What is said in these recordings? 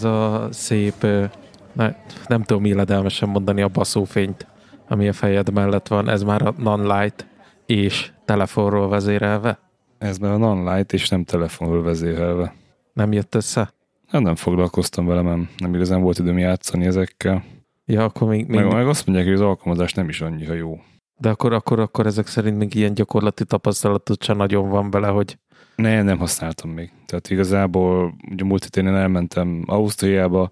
ez a szép, ne, nem tudom illedelmesen mondani a baszófényt, ami a fejed mellett van, ez már a non-light és telefonról vezérelve? Ez már a non-light és nem telefonról vezérelve. Nem jött össze? Hát nem foglalkoztam vele, mert nem igazán volt időm játszani ezekkel. Ja, akkor még... még... Meg, meg azt mondják, hogy az alkalmazás nem is annyira jó. De akkor, akkor, akkor ezek szerint még ilyen gyakorlati tapasztalatod sem nagyon van vele, hogy... Ne, nem használtam még. Tehát igazából ugye múlt héten elmentem Ausztriába,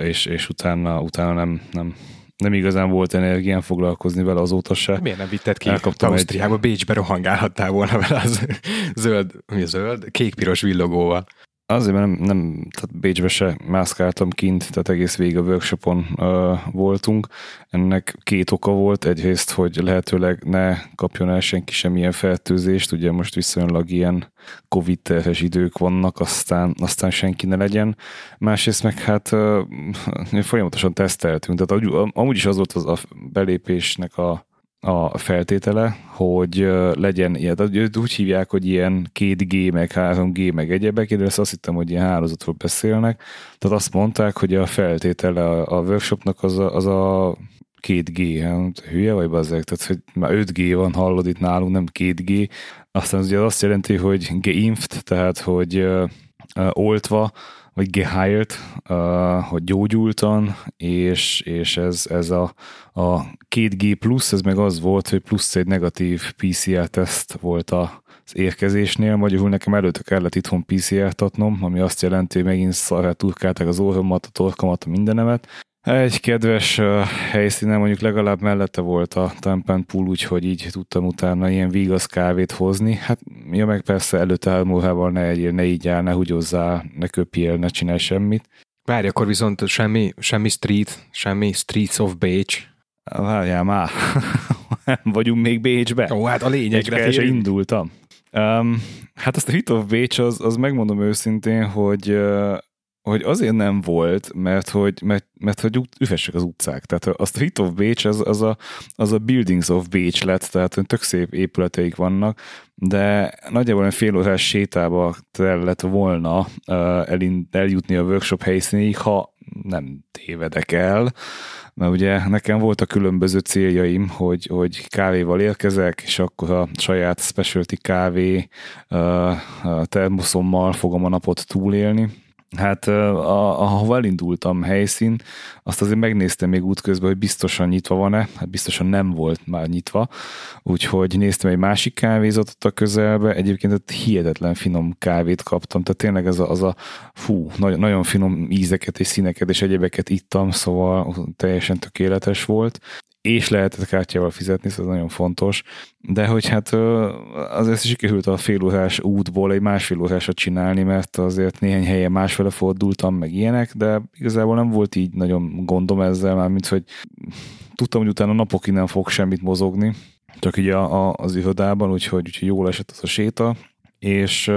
és, és utána, utána nem, nem, nem igazán volt energián foglalkozni vele azóta se. Miért nem vitted ki Elkaptam Ausztriába, egy... Bécsbe rohangálhattál volna vele az zöld, mi a zöld, kék-piros villogóval. Azért, mert nem, nem tehát Bécsbe se mászkáltam kint, tehát egész végig a workshopon uh, voltunk. Ennek két oka volt. Egyrészt, hogy lehetőleg ne kapjon el senki semmilyen fertőzést, ugye most viszonylag ilyen covid terhes idők vannak, aztán, aztán senki ne legyen. Másrészt meg hát uh, folyamatosan teszteltünk, tehát amúgy is az volt az a belépésnek a a feltétele, hogy legyen ilyen, úgy hívják, hogy ilyen 2G, meg 3G, meg egyebek, de ezt azt hittem, hogy ilyen hálózatról beszélnek. Tehát azt mondták, hogy a feltétele a, a workshopnak az a, az a 2G, hát hülye vagy bazzeg, tehát hogy már 5G van, hallod itt nálunk, nem 2G. Aztán az ugye azt jelenti, hogy geinft, tehát hogy uh, oltva, vagy uh, hogy gyógyultan, és, és ez, ez a, a 2G plusz, ez meg az volt, hogy plusz egy negatív PCR-teszt volt a, az érkezésnél, magyarul nekem előtte kellett itthon PCR-t adnom, ami azt jelenti, hogy megint szarrá turkálták az orromat, a torkomat, a mindenemet, egy kedves helyszínen, mondjuk legalább mellette volt a Tempen Pool, úgyhogy így tudtam utána ilyen vígasz kávét hozni. Hát ja, meg persze előtte elmúlhával ne egyél, ne így áll, ne húgyozzál, ne köpjél, ne csinálj semmit. Várj, akkor viszont semmi, semmi street, semmi Streets of Bécs. Várjál már, vagyunk még Bécsbe. Ó, hát a lényegre Egy indultam. Um, hát azt a Hit of Bécs, az, az megmondom őszintén, hogy uh, hogy azért nem volt, mert hogy, mert, mert hogy üvesek az utcák. Tehát a Hit of Beach, az, az, a, az a Buildings of Beach lett, tehát tök szép épületeik vannak, de nagyjából egy fél órás sétába kellett volna uh, eljutni a workshop helyszínéig, ha nem tévedek el, mert ugye nekem voltak különböző céljaim, hogy, hogy kávéval érkezek, és akkor a saját specialty kávé uh, termoszommal fogom a napot túlélni, Hát ahova elindultam helyszín, azt azért megnéztem még útközben, hogy biztosan nyitva van-e, hát biztosan nem volt már nyitva, úgyhogy néztem egy másik kávézatot a közelbe, egyébként ott hihetetlen finom kávét kaptam, tehát tényleg az a, az a fú, nagyon, nagyon finom ízeket és színeket és egyebeket ittam, szóval teljesen tökéletes volt és lehetett kártyával fizetni, szóval ez nagyon fontos. De hogy hát azért sikerült a félórás útból egy másfél órásat csinálni, mert azért néhány helyen másfele fordultam, meg ilyenek, de igazából nem volt így nagyon gondom ezzel, már mint hogy tudtam, hogy utána napokig nem fog semmit mozogni, csak így a, a, az irodában, úgyhogy, úgyhogy jól esett az a séta, és,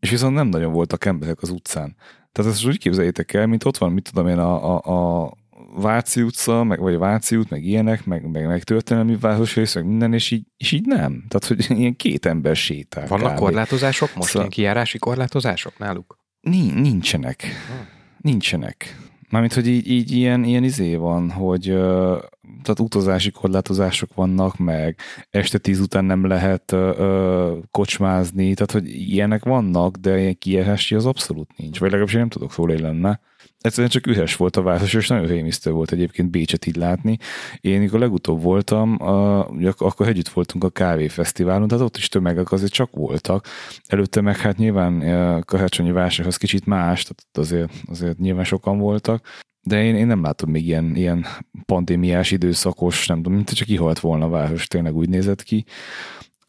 és viszont nem nagyon voltak emberek az utcán. Tehát ezt úgy képzeljétek el, mint ott van, mit tudom én, a, a, a Váci utca, meg, vagy Váci út, meg ilyenek, meg, meg, meg történelmi városrész, meg minden, és így, és így nem. Tehát, hogy ilyen két ember sétál. Vannak kb. korlátozások most? Szóval... Ilyen kijárási korlátozások náluk? Nincsenek. Hmm. Nincsenek. Mármint, hogy így, így ilyen, ilyen izé van, hogy tehát utazási korlátozások vannak, meg este tíz után nem lehet uh, kocsmázni, tehát hogy ilyenek vannak, de ilyen kijárási az abszolút nincs, vagy legalábbis én nem tudok róla lenni egyszerűen csak üres volt a város, és nagyon rémisztő volt egyébként Bécset így látni. Én mikor legutóbb voltam, a, akkor együtt voltunk a kávéfesztiválon, tehát ott is tömegek azért csak voltak. Előtte meg hát nyilván a karácsonyi vásárhoz kicsit más, tehát azért, azért nyilván sokan voltak, de én, én nem látom még ilyen, ilyen pandémiás időszakos, nem tudom, mint csak kihalt volna a város, tényleg úgy nézett ki.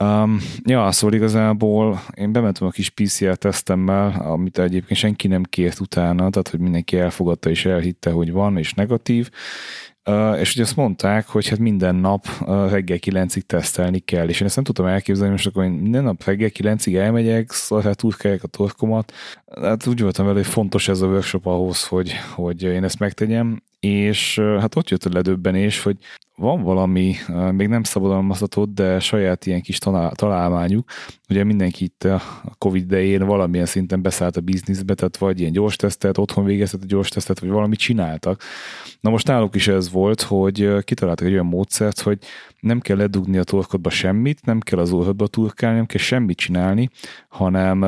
Um, ja, szóval igazából én bementem a kis PCR tesztemmel, amit egyébként senki nem kért utána, tehát hogy mindenki elfogadta és elhitte, hogy van és negatív, Uh, és ugye azt mondták, hogy hát minden nap uh, reggel kilencig tesztelni kell, és én ezt nem tudtam elképzelni, most akkor én minden nap reggel kilencig elmegyek, szóval hát úgy a torkomat. Hát úgy voltam vele, hogy fontos ez a workshop ahhoz, hogy, hogy én ezt megtegyem, és hát ott jött a ledöbbenés, hogy van valami, még nem szabadalmazhatott, de saját ilyen kis találmányuk. Ugye mindenki itt a Covid idején valamilyen szinten beszállt a bizniszbe, tehát vagy ilyen gyors tesztet, otthon végeztet a gyors tesztet, vagy valamit csináltak. Na most náluk is ez volt, hogy kitaláltak egy olyan módszert, hogy nem kell ledugni a torkodba semmit, nem kell az orrodba turkálni, nem kell semmit csinálni, hanem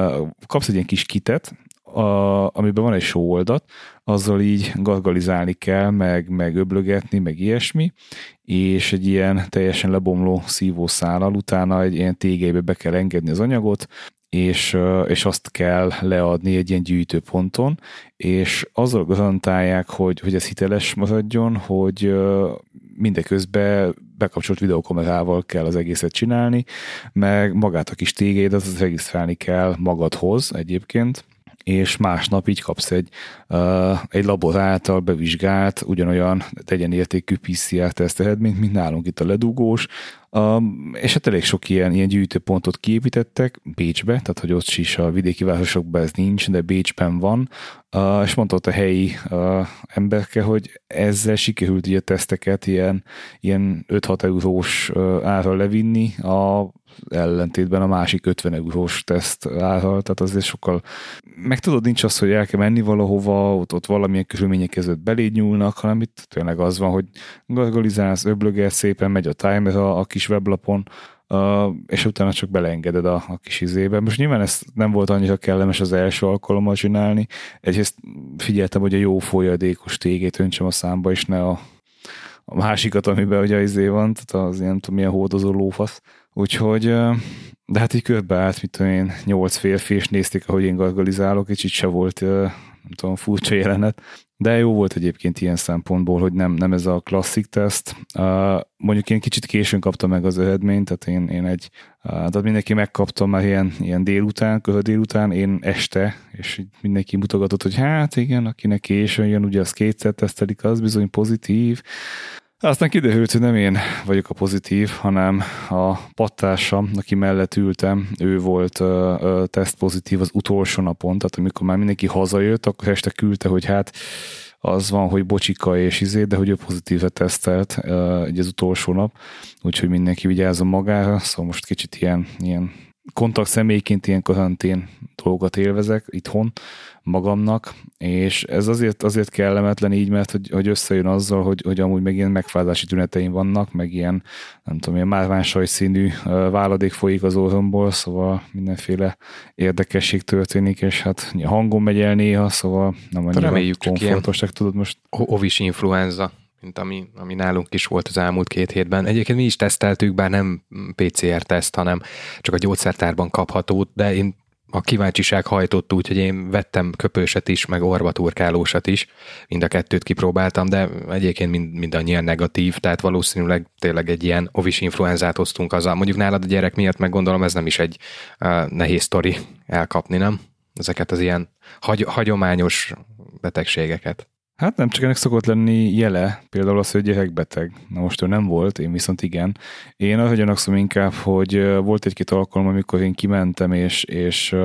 kapsz egy ilyen kis kitet, a, amiben van egy sóoldat, azzal így gargalizálni kell, meg, meg öblögetni, meg ilyesmi, és egy ilyen teljesen lebomló szívószállal utána egy ilyen tégelybe be kell engedni az anyagot, és, és azt kell leadni egy ilyen gyűjtőponton, és azzal garantálják, hogy, hogy ez hiteles maradjon, hogy mindeközben bekapcsolt videokamerával kell az egészet csinálni, meg magát a kis tégédet az regisztrálni kell magadhoz egyébként, és másnap így kapsz egy, egy labor által bevizsgált, ugyanolyan tegyen értékű PCR-teszt eredményt, mint nálunk itt a ledugós, és hát elég sok ilyen, ilyen gyűjtőpontot kiépítettek Bécsbe, tehát hogy ott is a vidéki városokban ez nincs, de Bécsben van, és mondta ott a helyi emberke, hogy ezzel sikerült ugye teszteket ilyen, ilyen 5-6 eurós uh, árral levinni, a ellentétben a másik 50 eurós teszt árral, tehát azért sokkal meg tudod, nincs az, hogy el kell menni valahova, ott, ott valamilyen körülmények között beléd nyúlnak, hanem itt tényleg az van, hogy gargalizálsz, öblögel szépen, megy a timer a, a kis weblapon, Uh, és utána csak beleengeded a, a kis izébe. Most nyilván ez nem volt annyira kellemes az első alkalommal csinálni. Egyrészt figyeltem, hogy a jó folyadékos tégét öntsem a számba, és ne a, a másikat, amiben ugye izé van, tehát az ilyen, nem tudom, milyen hódozó lófasz. Úgyhogy, de hát így körbeállt, mit tudom én, nyolc férfi, és nézték, ahogy én gargalizálok, és itt se volt, nem tudom, furcsa jelenet. De jó volt egyébként ilyen szempontból, hogy nem, nem ez a klasszik teszt. Mondjuk én kicsit későn kaptam meg az eredményt, tehát én, én egy, tehát mindenki megkapta már ilyen, ilyen délután, köhö délután, én este, és mindenki mutogatott, hogy hát igen, akinek későn jön, ugye az kétszer tesztelik, az bizony pozitív. Aztán kiderült, hogy nem én vagyok a pozitív, hanem a pattársam, aki mellett ültem, ő volt ö, ö, teszt pozitív az utolsó napon, tehát amikor már mindenki hazajött, akkor este küldte, hogy hát az van, hogy bocsika és izé, de hogy ő pozitívet tesztelt egy az utolsó nap, úgyhogy mindenki vigyázzon magára, szóval most kicsit ilyen, ilyen kontakt személyként ilyen karantén dolgokat élvezek itthon magamnak, és ez azért, azért kellemetlen így, mert hogy, hogy összejön azzal, hogy, hogy amúgy meg ilyen megfázási tüneteim vannak, meg ilyen, nem tudom, ilyen márvánsaj színű váladék folyik az orromból, szóval mindenféle érdekesség történik, és hát hangom megy el néha, szóval nem annyira komfortos, tudod most. Ovis influenza mint ami, ami nálunk is volt az elmúlt két hétben. Egyébként mi is teszteltük, bár nem PCR-teszt, hanem csak a gyógyszertárban kaphatót, de én a kíváncsiság hajtott úgy, hogy én vettem köpőset is, meg orvaturkálósat is, mind a kettőt kipróbáltam, de egyébként mind, mindannyian negatív, tehát valószínűleg tényleg egy ilyen ovis influenzát hoztunk azzal. Mondjuk nálad a gyerek miatt meg gondolom ez nem is egy uh, nehéz sztori elkapni, nem? Ezeket az ilyen hagy, hagyományos betegségeket. Hát nem csak ennek szokott lenni jele, például az, hogy gyerek beteg. Na most ő nem volt, én viszont igen. Én arra gyanakszom inkább, hogy volt egy-két alkalom, amikor én kimentem, és, és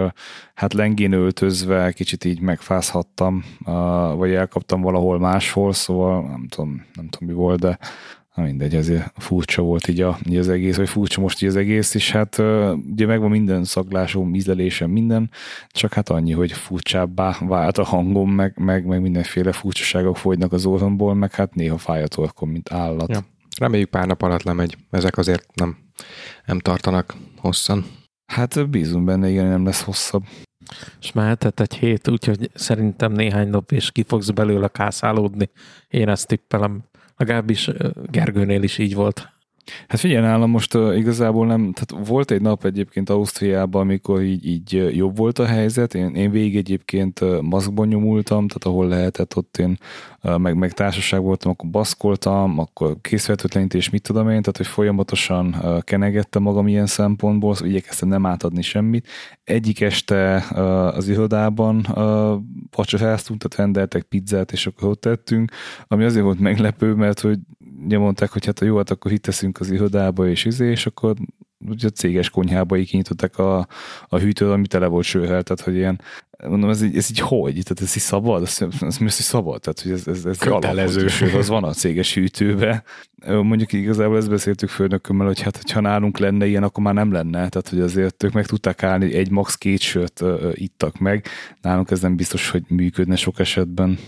hát lengén öltözve kicsit így megfázhattam, vagy elkaptam valahol máshol, szóval nem tudom, nem tudom mi volt, de Na mindegy, azért furcsa volt így, a, így az egész, vagy furcsa most így az egész, és hát ugye megvan minden szaglásom, ízlelésem, minden, csak hát annyi, hogy furcsábbá vált a hangom, meg, meg, meg mindenféle furcsaságok folynak az orromból, meg hát néha fáj a torkom, mint állat. Ja. Reméljük pár nap alatt lemegy. Ezek azért nem, nem tartanak hosszan. Hát bízunk benne, igen, nem lesz hosszabb. És mehetett egy hét, úgyhogy szerintem néhány nap és ki fogsz belőle kászálódni. Én ezt tippelem. Legalábbis Gergőnél is így volt. Hát figyelj, nálam most uh, igazából nem, tehát volt egy nap egyébként Ausztriában, amikor így, így jobb volt a helyzet, én, én végig egyébként uh, maszkban nyomultam, tehát ahol lehetett, ott én uh, meg, meg társaság voltam, akkor baszkoltam, akkor készfertőtlenítés, mit tudom én, tehát hogy folyamatosan uh, kenegettem magam ilyen szempontból, szóval igyekeztem nem átadni semmit. Egyik este uh, az irodában uh, vacsoráztunk, tehát rendeltek pizzát, és akkor ott tettünk, ami azért volt meglepő, mert hogy ugye mondták, hogy hát a jó, hát akkor hitteszünk az irodába és izé, és akkor ugye a céges konyhába így kinyitották a, a hűtőt, ami tele volt sőhel, tehát hogy ilyen mondom, ez így, ez így hogy? Tehát ez így szabad? Ez, ez mi az, hogy szabad? Tehát, hogy ez, ez, ez Kötelező. az van a céges hűtőbe. Mondjuk igazából ezt beszéltük főnökömmel, hogy hát, ha nálunk lenne ilyen, akkor már nem lenne. Tehát, hogy azért ők meg tudták állni, egy max két sört ittak meg. Nálunk ez nem biztos, hogy működne sok esetben.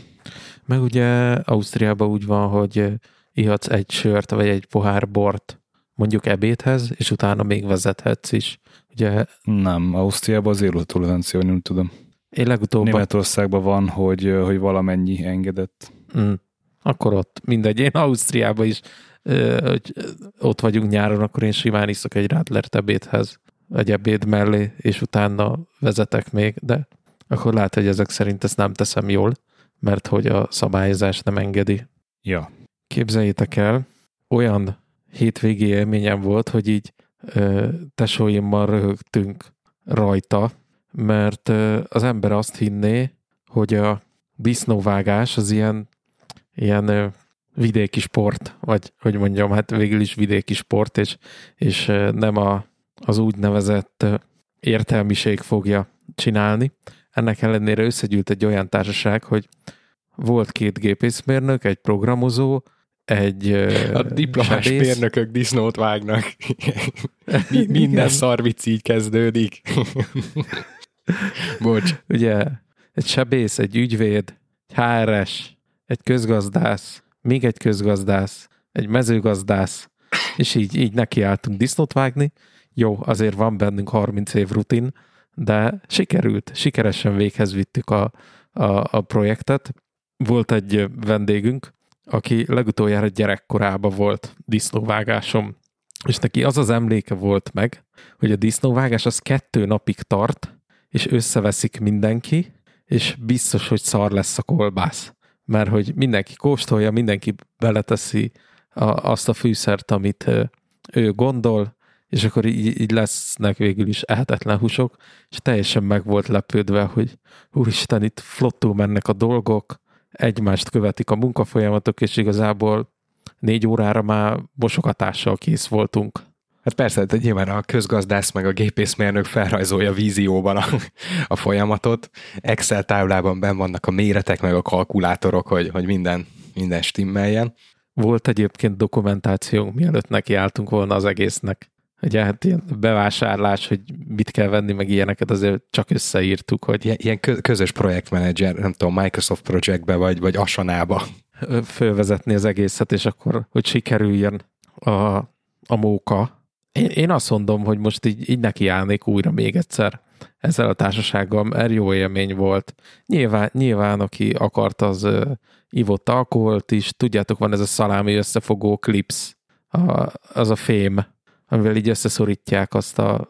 Meg ugye Ausztriában úgy van, hogy ihatsz egy sört, vagy egy pohár bort mondjuk ebédhez, és utána még vezethetsz is. Ugye Nem, Ausztriában az élőtolerancia, nem tudom. én legutóbb... Németországban van, hogy, hogy valamennyi engedett. Mm, akkor ott mindegy. Én Ausztriában is, ö, hogy ott vagyunk nyáron, akkor én simán iszok egy rádlert ebédhez, egy ebéd mellé, és utána vezetek még, de akkor lehet, hogy ezek szerint ezt nem teszem jól, mert hogy a szabályozás nem engedi. Ja. Képzeljétek el, olyan hétvégi élményem volt, hogy így ö, tesóimmal röhögtünk rajta, mert ö, az ember azt hinné, hogy a disznóvágás az ilyen, ilyen ö, vidéki sport, vagy hogy mondjam, hát végül is vidéki sport, és, és nem a, az úgynevezett értelmiség fogja csinálni. Ennek ellenére összegyűlt egy olyan társaság, hogy volt két gépészmérnök, egy programozó, egy A diplomás sebész. mérnökök disznót vágnak. Mi, minden Igen. szarvic így kezdődik. Bocs. ugye egy sebész, egy ügyvéd, egy HRS, egy közgazdász, még egy közgazdász, egy mezőgazdász, és így, így nekiálltunk disznót vágni. Jó, azért van bennünk 30 év rutin, de sikerült, sikeresen véghez vittük a, a, a projektet. Volt egy vendégünk, aki legutoljára gyerekkorában volt disznóvágásom, és neki az az emléke volt meg, hogy a disznóvágás az kettő napig tart, és összeveszik mindenki, és biztos, hogy szar lesz a kolbász. Mert hogy mindenki kóstolja, mindenki beleteszi a, azt a fűszert, amit ő gondol, és akkor így, így lesznek végül is ehetetlen húsok, és teljesen meg volt lepődve, hogy úristen, itt flottul mennek a dolgok, egymást követik a munkafolyamatok, és igazából négy órára már mosogatással kész voltunk. Hát persze, de nyilván a közgazdász meg a gépészmérnök felrajzolja vízióban a, a folyamatot. Excel táblában ben vannak a méretek meg a kalkulátorok, hogy, hogy minden, minden stimmeljen. Volt egyébként dokumentációnk, mielőtt nekiálltunk volna az egésznek. Ugye hát ilyen bevásárlás, hogy mit kell venni, meg ilyeneket azért csak összeírtuk, hogy Ilyen, ilyen kö- közös projektmenedzser, nem tudom, Microsoft Projectbe vagy, vagy Asanába. fölvezetni az egészet, és akkor, hogy sikerüljön a, a móka. Én, én azt mondom, hogy most így, így nekiállnék újra még egyszer ezzel a társasággal, mert jó élmény volt. Nyilván, nyilván aki akart, az ö, ivott alkoholt is. Tudjátok, van ez a szalámi összefogó clips, a, az a fém, amivel így összeszorítják azt a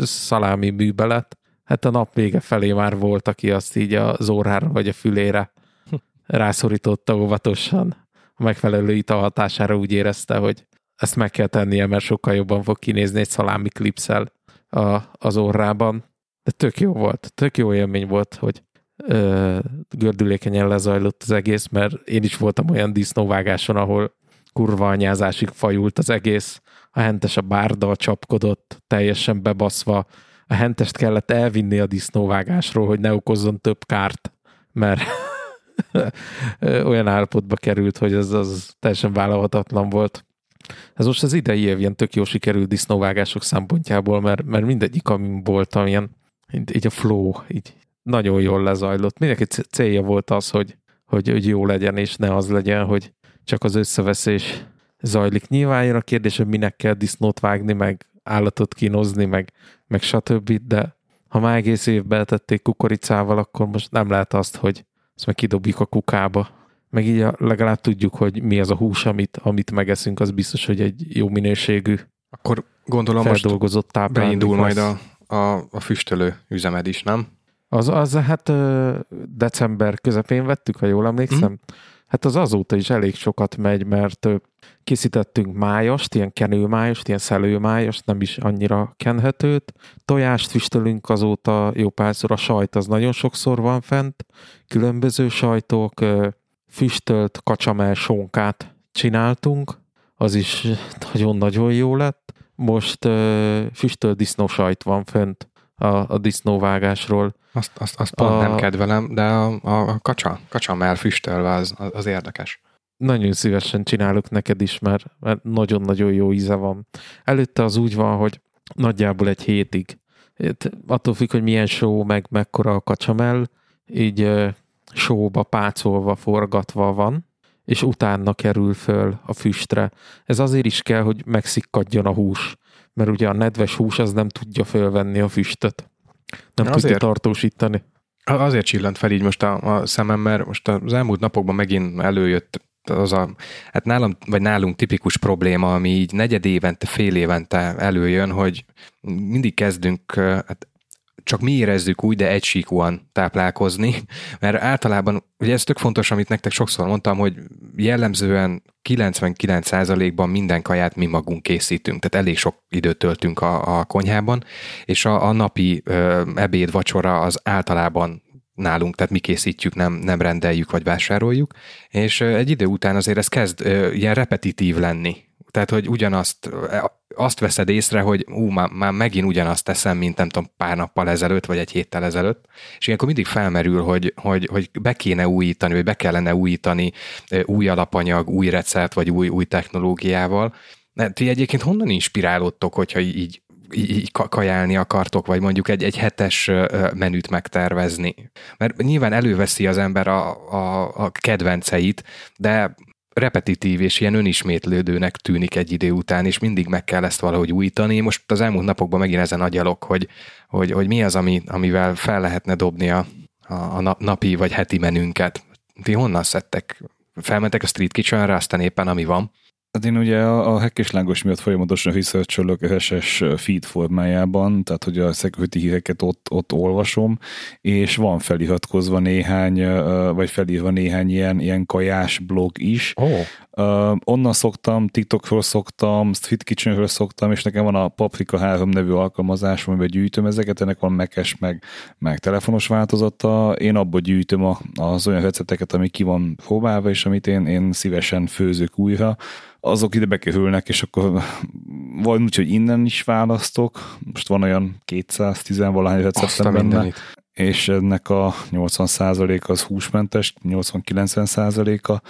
szalámi műbelet. Hát a nap vége felé már volt, aki azt így az órára vagy a fülére rászorította óvatosan. A megfelelő ital hatására úgy érezte, hogy ezt meg kell tennie, mert sokkal jobban fog kinézni egy szalámi klipszel a, az orrában. De tök jó volt, tök jó élmény volt, hogy ö, gördülékenyen lezajlott az egész, mert én is voltam olyan disznóvágáson, ahol kurva anyázásig fajult az egész, a hentes a bárda csapkodott, teljesen bebaszva, a hentest kellett elvinni a disznóvágásról, hogy ne okozzon több kárt, mert olyan állapotba került, hogy ez az teljesen vállalhatatlan volt. Ez most az idei év ilyen tök jó sikerült disznóvágások szempontjából, mert, mert mindegyik, amin voltam, ilyen, így, a flow, így nagyon jól lezajlott. Mindenki célja volt az, hogy, hogy, hogy jó legyen, és ne az legyen, hogy csak az összeveszés zajlik. Nyilván jön a kérdés, hogy minek kell disznót vágni, meg állatot kínozni, meg, meg stb., de ha már egész évben tették kukoricával, akkor most nem lehet azt, hogy ezt meg kidobjuk a kukába. Meg így legalább tudjuk, hogy mi az a hús, amit, amit megeszünk, az biztos, hogy egy jó minőségű, Akkor gondolom most feldolgozott táplálék beindul majd a, a, a füstölő üzemed is, nem? Az, az hát december közepén vettük, ha jól emlékszem. Mhm. Hát az azóta is elég sokat megy, mert készítettünk májost, ilyen kenőmájost, ilyen szelőmájost, nem is annyira kenhetőt. Tojást füstölünk azóta jó párszor, a sajt az nagyon sokszor van fent, különböző sajtok, füstölt kacsamel sonkát csináltunk, az is nagyon-nagyon jó lett. Most füstölt disznósajt van fönt, a, a disznóvágásról. Azt, azt, azt pont a... nem kedvelem, de a, a, a kacsa, kacsa már füstölve az, az érdekes. Nagyon szívesen csinálok neked is, mert, mert nagyon-nagyon jó íze van. Előtte az úgy van, hogy nagyjából egy hétig. Attól függ, hogy milyen só, meg mekkora a kacsamell, így sóba pácolva, forgatva van, és utána kerül föl a füstre. Ez azért is kell, hogy megszikkadjon a hús, mert ugye a nedves hús az nem tudja fölvenni a füstöt. Nem azért, tudja tartósítani. Azért csillant fel így most a, a szemem, mert most az elmúlt napokban megint előjött az a, hát nálam, vagy nálunk tipikus probléma, ami így negyed évente, fél évente előjön, hogy mindig kezdünk, hát csak mi érezzük úgy, de egysíkúan táplálkozni, mert általában, ugye ez tök fontos, amit nektek sokszor mondtam, hogy jellemzően 99%-ban minden kaját mi magunk készítünk, tehát elég sok időt töltünk a, a konyhában, és a, a napi ö, ebéd, vacsora az általában nálunk, tehát mi készítjük, nem, nem rendeljük vagy vásároljuk, és egy idő után azért ez kezd ilyen repetitív lenni. Tehát, hogy ugyanazt, azt veszed észre, hogy ú, már, már megint ugyanazt teszem, mint nem tudom, pár nappal ezelőtt, vagy egy héttel ezelőtt, és ilyenkor mindig felmerül, hogy, hogy, hogy be kéne újítani, vagy be kellene újítani új alapanyag, új recept, vagy új, új technológiával. Ti egyébként honnan inspirálódtok, hogyha így így kajálni akartok, vagy mondjuk egy, egy hetes menüt megtervezni. Mert nyilván előveszi az ember a, a, a kedvenceit, de repetitív és ilyen önismétlődőnek tűnik egy idő után, és mindig meg kell ezt valahogy újítani. Most az elmúlt napokban megint ezen agyalok, hogy, hogy, hogy mi az, ami, amivel fel lehetne dobni a, a napi vagy heti menünket. Ti honnan szedtek? Felmentek a Street Kitchenre, aztán éppen ami van. Hát én ugye a, a lángos miatt folyamatosan researcholok SS feed formájában, tehát hogy a security híreket ott, ott olvasom, és van feliratkozva néhány, vagy felírva néhány ilyen, ilyen kajás blog is. Oh. Uh, onnan szoktam, TikTokról szoktam, Street Kitchenről szoktam, és nekem van a Paprika 3 nevű alkalmazás, amiben gyűjtöm ezeket, ennek van mekes, meg, meg telefonos változata. Én abból gyűjtöm a, az olyan recepteket, ami ki van próbálva, és amit én, én szívesen főzök újra. Azok ide bekerülnek, és akkor vagy úgy, hogy innen is választok, most van olyan 210 valahány receptem benne, mindenit és ennek a 80% az húsmentes, 80-90%-a,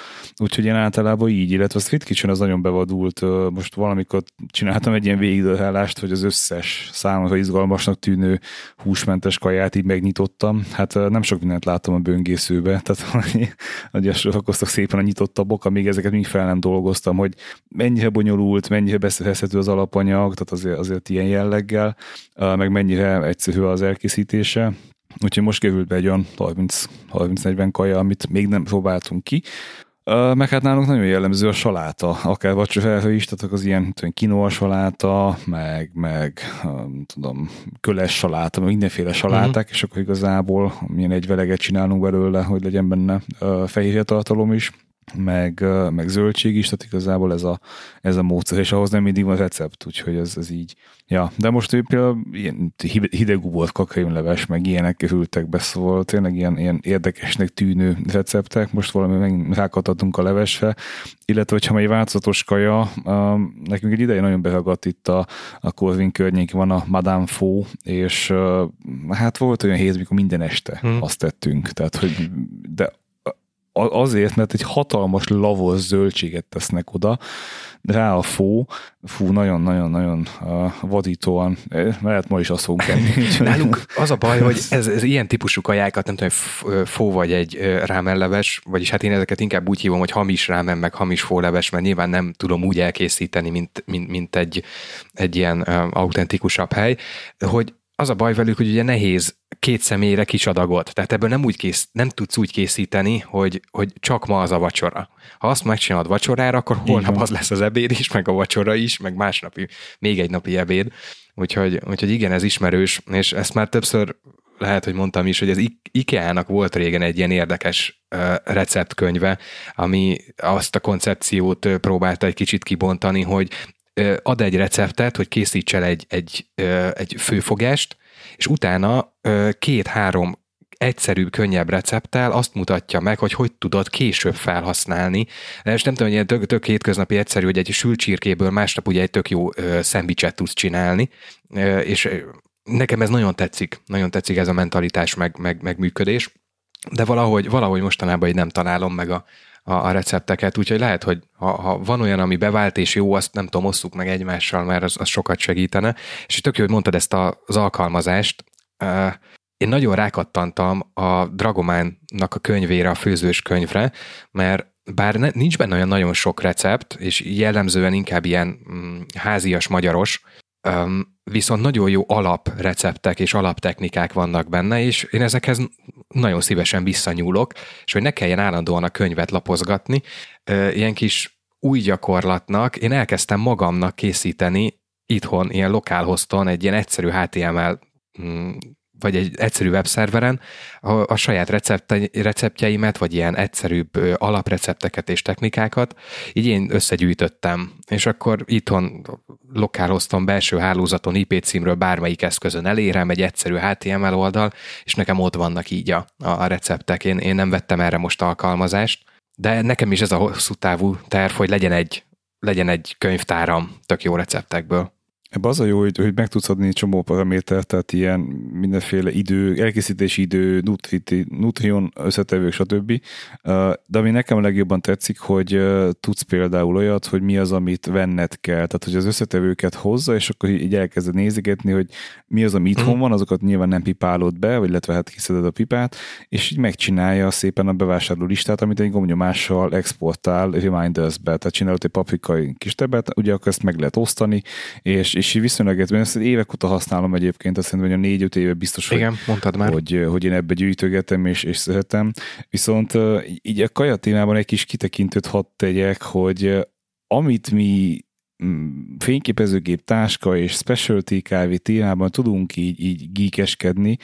úgyhogy én általában így, illetve a Street Kitchen az nagyon bevadult, most valamikor csináltam egy ilyen végigdőhállást, hogy az összes számomra izgalmasnak tűnő húsmentes kaját így megnyitottam, hát nem sok mindent láttam a böngészőbe, tehát hogy sorakoztak szépen a nyitottabok, amíg ezeket mind fel nem dolgoztam, hogy mennyire bonyolult, mennyire beszélhető az alapanyag, tehát azért, azért ilyen jelleggel, meg mennyire egyszerű az elkészítése, Úgyhogy most került be egy olyan 30-40 kaja, amit még nem próbáltunk ki. Meg hát nálunk nagyon jellemző a saláta, akár vacsorára is, tehát az ilyen kinoa saláta, meg, meg tudom, köles saláta, meg mindenféle saláták, uh-huh. és akkor igazából milyen egy veleget csinálunk belőle, hogy legyen benne fehérje tartalom is meg, meg zöldség is, tehát igazából ez a, ez a módszer, és ahhoz nem mindig van recept, úgyhogy ez, ez így. Ja, de most ő például ilyen hideg ubort kakaimleves, meg ilyenek kerültek be, szóval tényleg ilyen, ilyen érdekesnek tűnő receptek, most valami megint rákatadunk a levesre, illetve hogyha egy változatos kaja, nekünk egy ideje nagyon beragadt itt a, a Corvin környék, van a Madame Fó, és hát volt olyan hét, amikor minden este hmm. azt tettünk, tehát hogy de azért, mert egy hatalmas lavos zöldséget tesznek oda, rá a fó, fú, nagyon-nagyon-nagyon vadítóan, lehet ma is azt fogunk enni. Nálunk az a baj, hogy ez, ez ilyen típusú kajákat, nem tudom, fó vagy egy rámenleves, vagyis hát én ezeket inkább úgy hívom, hogy hamis rámen, meg hamis fóleves, mert nyilván nem tudom úgy elkészíteni, mint, mint, mint egy, egy ilyen autentikusabb hely, hogy az a baj velük, hogy ugye nehéz két személyre kis adagot. Tehát ebből nem, úgy kész, nem tudsz úgy készíteni, hogy, hogy csak ma az a vacsora. Ha azt megcsinálod vacsorára, akkor holnap az lesz az ebéd is, meg a vacsora is, meg másnapi, még egy napi ebéd. Úgyhogy, úgyhogy igen, ez ismerős, és ezt már többször lehet, hogy mondtam is, hogy az IKEA-nak volt régen egy ilyen érdekes receptkönyve, ami azt a koncepciót próbálta egy kicsit kibontani, hogy ad egy receptet, hogy készíts el egy, egy, egy főfogást, és utána két-három egyszerűbb, könnyebb recepttel azt mutatja meg, hogy hogy tudod később felhasználni. És nem tudom, hogy ilyen tök, tök hétköznapi egyszerű, hogy egy sült csirkéből másnap ugye egy tök jó szendvicset tudsz csinálni, és nekem ez nagyon tetszik, nagyon tetszik ez a mentalitás, meg, meg, meg működés, de valahogy, valahogy mostanában így nem találom meg a, a, a recepteket, úgyhogy lehet, hogy ha, ha van olyan, ami bevált és jó, azt nem tudom, osszuk meg egymással, mert az, az sokat segítene. És tök jó, hogy mondtad ezt a, az alkalmazást. Én nagyon rákattantam a Dragománnak a könyvére, a főzős könyvre, mert bár ne, nincs benne olyan nagyon sok recept, és jellemzően inkább ilyen mm, házias magyaros, viszont nagyon jó alapreceptek és alaptechnikák vannak benne, és én ezekhez nagyon szívesen visszanyúlok, és hogy ne kelljen állandóan a könyvet lapozgatni, ilyen kis új gyakorlatnak én elkezdtem magamnak készíteni itthon, ilyen lokálhozton egy ilyen egyszerű HTML mm, vagy egy egyszerű webszerveren a, a saját recepte, receptjeimet, vagy ilyen egyszerűbb alaprecepteket és technikákat, így én összegyűjtöttem, és akkor itthon lokálhoztam belső hálózaton IP címről bármelyik eszközön elérem egy egyszerű HTML oldal, és nekem ott vannak így a, a receptek. Én, én nem vettem erre most alkalmazást, de nekem is ez a hosszú távú terv, hogy legyen egy, legyen egy könyvtáram tök jó receptekből. Ebben az a jó, hogy, hogy meg tudsz adni csomó paramétert, tehát ilyen mindenféle idő, elkészítési idő, nutriti, nutrion összetevők, stb. De ami nekem legjobban tetszik, hogy tudsz például olyat, hogy mi az, amit venned kell. Tehát, hogy az összetevőket hozza, és akkor így elkezded nézigetni, hogy mi az, ami itthon mhm. van, azokat nyilván nem pipálod be, vagy illetve hát kiszeded a pipát, és így megcsinálja szépen a bevásárló listát, amit egy gomnyomással exportál reminders-be. Tehát csinálod egy paprikai kis tebet, ugye akkor ezt meg lehet osztani, és és így viszonylag ezt évek óta használom egyébként, azt hiszem, hogy a négy-öt éve biztos, Igen, hogy, mondtad már. Hogy, hogy én ebbe gyűjtögetem és, és szeretem. Viszont így a kaja témában egy kis kitekintőt hadd tegyek, hogy amit mi mm, fényképezőgép, táska és specialty kávé témában tudunk így, így gíkeskedni,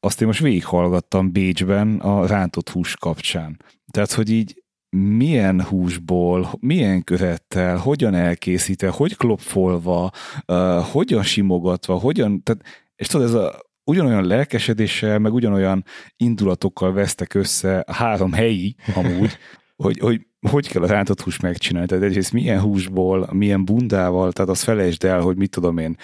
azt én most végighallgattam Bécsben a rántott hús kapcsán. Tehát, hogy így milyen húsból, milyen követtel, hogyan elkészítve, hogy klopfolva, uh, hogyan simogatva, hogyan, tehát, és tudod, ez a, ugyanolyan lelkesedéssel, meg ugyanolyan indulatokkal vesztek össze három helyi amúgy, hogy, hogy hogy kell a rántott hús megcsinálni. Tehát egyrészt milyen húsból, milyen bundával, tehát azt felejtsd el, hogy mit tudom én,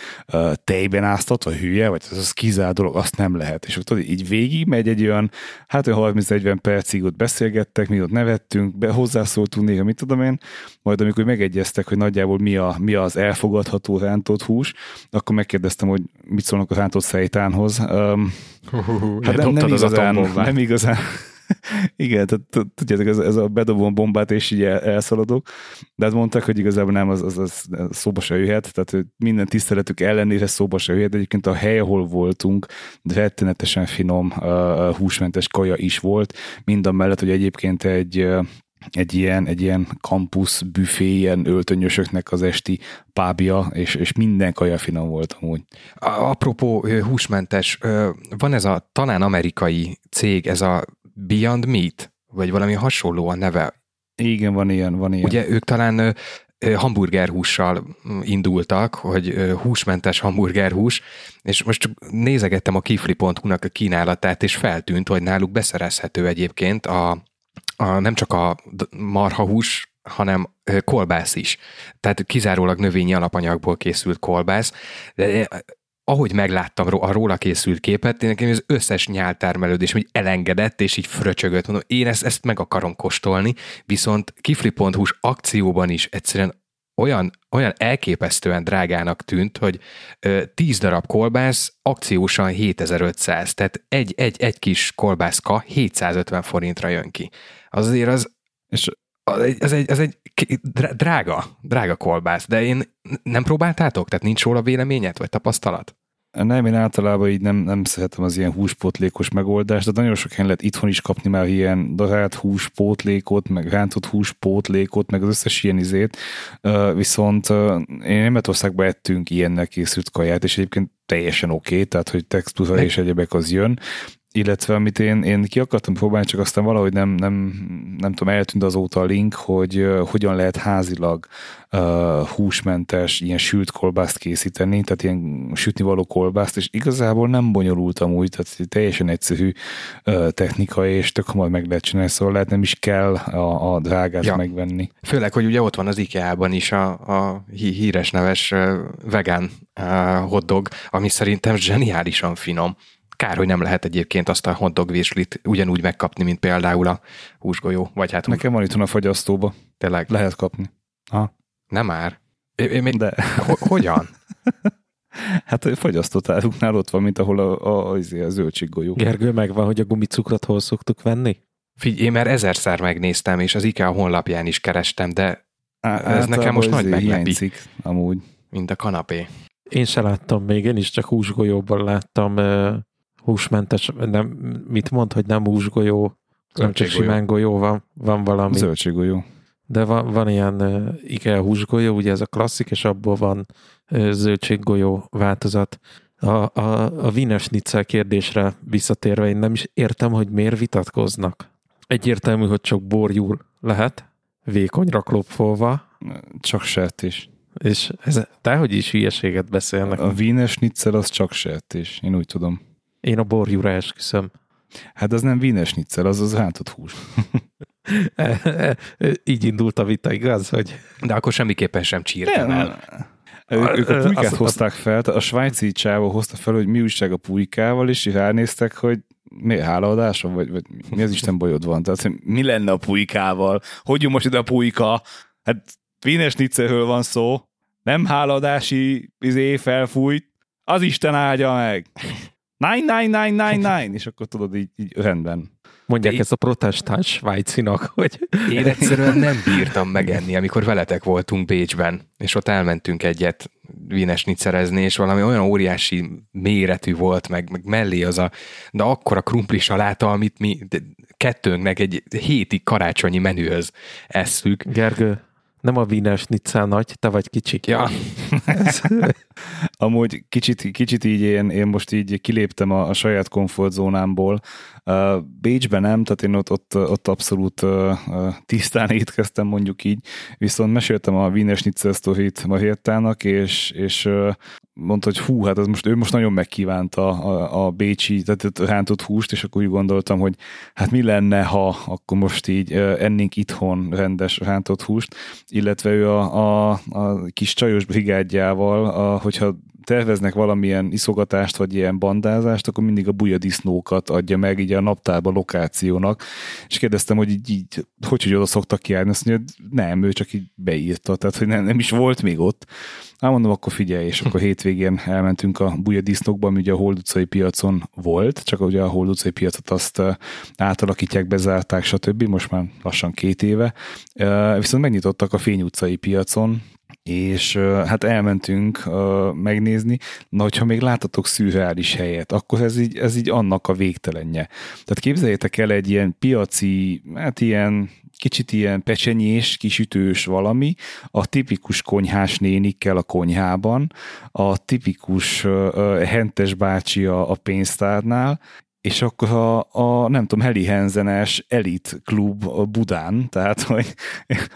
tejben áztat, vagy hülye, vagy az, az kizár dolog, azt nem lehet. És tudod, így végig megy egy olyan, hát olyan 30-40 percig ott beszélgettek, mi ott nevettünk, be, hozzászóltunk néha, mit tudom én, majd amikor megegyeztek, hogy nagyjából mi, a, mi az elfogadható rántott hús, akkor megkérdeztem, hogy mit szólnak a rántott szejtánhoz. Um, hát nem, nem, igazán, nem igazán, Igen, tehát tudjátok, ez, ez a bedobom bombát, és így el, elszaladok, de hát mondták, hogy igazából nem, az, az, az szóba se jöhet, tehát minden tiszteletük ellenére szóba se jöhet, egyébként a hely, ahol voltunk, rettenetesen finom uh, húsmentes kaja is volt, mind a mellett, hogy egyébként egy egy ilyen, egy ilyen campus büfé, ilyen öltönyösöknek az esti pábja, és, és minden kaja finom volt amúgy. Apropó húsmentes, van ez a talán amerikai cég, ez a Beyond Meat, vagy valami hasonló a neve. Igen, van ilyen, van ilyen. Ugye ők talán hamburgerhússal indultak, hogy húsmentes hamburgerhús, és most csak nézegettem a kifli.hu-nak a kínálatát, és feltűnt, hogy náluk beszerezhető egyébként a, a nem csak a marhahús, hanem kolbász is. Tehát kizárólag növényi alapanyagból készült kolbász. De ahogy megláttam a róla készült képet, én nekem az összes nyáltermelődés hogy elengedett, és így fröcsögött. Mondom, én ezt, ezt meg akarom kóstolni, viszont kifli.hu-s akcióban is egyszerűen olyan, olyan elképesztően drágának tűnt, hogy ö, 10 darab kolbász akciósan 7500, tehát egy, egy, egy kis kolbászka 750 forintra jön ki. Azért az, és ez egy, ez egy drága, drága kolbász, de én nem próbáltátok? Tehát nincs róla véleményed, vagy tapasztalat? Nem, én általában így nem, nem szeretem az ilyen húspótlékos megoldást, de nagyon sok helyen lehet itthon is kapni már ilyen darált húspótlékot, meg rántott húspótlékot, meg az összes ilyen izét. Viszont én Németországban ettünk ilyennek készült kaját, és egyébként teljesen oké, okay, tehát hogy textúra és egyebek az jön, illetve amit én, én ki akartam próbálni, csak aztán valahogy nem, nem, nem tudom, eltűnt azóta a link, hogy uh, hogyan lehet házilag uh, húsmentes ilyen sült kolbászt készíteni, tehát ilyen sütni való kolbászt, és igazából nem bonyolultam úgy, tehát teljesen egyszerű uh, technika, és tök hamar meg lehet csinálni, szóval lehet nem is kell a, a drágát ja. megvenni. Főleg, hogy ugye ott van az IKEA-ban is a, a híres neves vegán hotdog, ami szerintem zseniálisan finom. Kár, hogy nem lehet egyébként azt a hotdog virslit ugyanúgy megkapni, mint például a húsgolyó. Vagy hát Nekem van itt a fagyasztóba. Tényleg? Lehet kapni. Ha. Nem már. É, é, De. Ho- hogyan? hát a fagyasztott áruknál ott van, mint ahol a, a, a, a zöldséggolyó. Gergő, megvan, hogy a gumicukrot hol szoktuk venni? Figyelj, én már ezerszer megnéztem, és az IKEA honlapján is kerestem, de Á, ez nekem most nagy meglepi. Hiányzik, amúgy. Mint a kanapé. Én se láttam még, én is csak húsgolyóban láttam uh, húsmentes, nem, mit mond, hogy nem húsgolyó, nem csak simán golyó van, van valami. Zöldséggolyó. De van, van ilyen uh, IKEA húsgolyó, ugye ez a klasszik, és abból van uh, zöldséggolyó változat. A, a, a Wiener Schnitzel kérdésre visszatérve, én nem is értem, hogy miért vitatkoznak. Egyértelmű, hogy csak borjú lehet, vékonyra klopfolva. Csak is. És ez, hogy is hülyeséget beszélnek. A Wiener Schnitzel az csak is, én úgy tudom. Én a borjúra esküszöm. Hát az nem Wiener Schnitzel, az az rántott hús. Így indult a vita, igaz? Hogy... De akkor semmiképpen sem csírtam el. Ők, ők a pulykát hozták fel, a svájci csávó hozta fel, hogy mi újság a pulykával, és ránéztek, hogy mi hálaadásom, vagy, vagy mi az Isten bajod van? Tehát, hogy mi lenne a pulykával? Hogy jön most ide a pulyka? Hát Wiener Schnitzelről van szó, nem hálaadási izé felfújt, az Isten áldja meg. Nine, nine, nine, nine, nine, és akkor tudod, így, így rendben. Mondják ez a protestáns svájcinak, hogy... Én egyszerűen nem bírtam megenni, amikor veletek voltunk Bécsben, és ott elmentünk egyet vínesnicerezni, és valami olyan óriási méretű volt, meg, meg mellé az a, de akkor a krumpli saláta, amit mi kettőnknek egy héti karácsonyi menühöz esszük. Gergő, nem a Wiener Schnitzel nagy, te vagy kicsi. Ja. Amúgy kicsit, kicsit így én, én most így kiléptem a, a saját komfortzónámból. Bécsben nem, tehát én ott, ott, ott abszolút tisztán étkeztem mondjuk így, viszont meséltem a Wiener Schnitzel sztorit Mahértának, és, és mondta, hogy hú, hát ez most, ő most nagyon megkívánta a, a bécsi, tehát rántott húst, és akkor úgy gondoltam, hogy hát mi lenne, ha akkor most így ennénk itthon rendes rántott húst, illetve ő a, a, a kis csajos brigádjával, a, hogyha terveznek valamilyen iszogatást, vagy ilyen bandázást, akkor mindig a bujadisznókat adja meg így a naptárba lokációnak, és kérdeztem, hogy így, így hogy, hogy oda szoktak kiállni, azt mondja, hogy nem, ő csak így beírta, tehát hogy nem, nem is volt még ott. Hát mondom, akkor figyelj, és akkor hétvégén elmentünk a bujadisznókba, ami ugye a Hold utcai piacon volt, csak ugye a Hold utcai piacot azt átalakítják, bezárták, stb. Most már lassan két éve. Viszont megnyitottak a Fény utcai piacon, és hát elmentünk megnézni, na hogyha még látatok szürreális helyet, akkor ez így, ez így annak a végtelenje. Tehát képzeljétek el egy ilyen piaci, hát ilyen kicsit ilyen pecsenyés, kisütős valami, a tipikus konyhás nénikkel a konyhában, a tipikus hentes bácsi a, a pénztárnál, és akkor a, a nem tudom, Heli Henzenes elit klub Budán, tehát hogy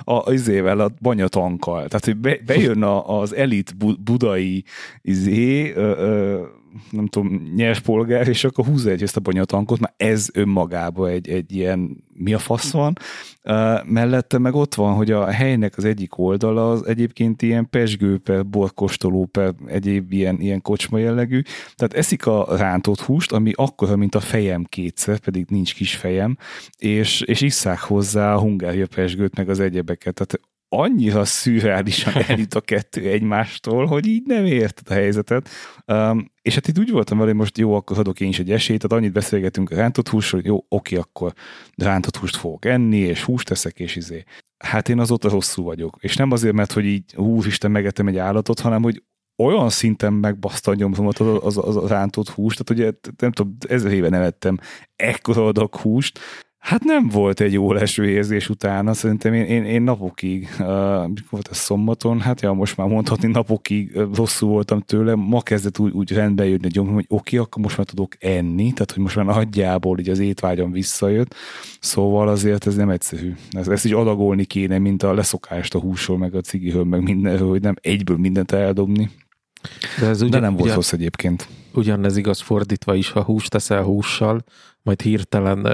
a, izével, a banyatankkal, tehát hogy be, bejön a, az elit budai izé, ö, ö, nem tudom, nyers polgár, és akkor húzza egy ezt a bonyatankot, mert ez önmagában egy, egy ilyen, mi a fasz van. Uh, mellette meg ott van, hogy a helynek az egyik oldala az egyébként ilyen pesgő, per borkostoló, per egyéb ilyen, ilyen kocsma jellegű. Tehát eszik a rántott húst, ami akkora, mint a fejem kétszer, pedig nincs kis fejem, és, és isszák hozzá a hungária pesgőt, meg az egyebeket. Tehát annyira szürreálisan elüt a kettő egymástól, hogy így nem érted a helyzetet. Um, és hát itt úgy voltam vele, hogy most jó, akkor adok én is egy esélyt, tehát annyit beszélgetünk a rántott húsról, hogy jó, oké, akkor rántott húst fogok enni, és húst teszek, és izé. Hát én azóta rosszul vagyok. És nem azért, mert hogy így Isten megetem egy állatot, hanem hogy olyan szinten megbaszta a nyomatomat az, az, az, a rántott húst, tehát ugye nem tudom, ezer éve nem ettem ekkora adag húst, Hát nem volt egy jó leső érzés utána, szerintem én, én, én napokig, uh, mikor volt a szombaton, hát ja, most már mondhatni napokig uh, rosszul voltam tőle, ma kezdett úgy, úgy rendbe jönni a gyomrom, hogy oké, okay, akkor most már tudok enni, tehát hogy most már nagyjából így az étvágyam visszajött, szóval azért ez nem egyszerű. Ez, ezt így adagolni kéne, mint a leszokást a húsról, meg a cigihől, meg mindenről, hogy nem egyből mindent eldobni. De, ez ugyan, De nem volt ugyan, rossz egyébként. Ugyanez igaz fordítva is, ha húst teszel hússal, majd hirtelen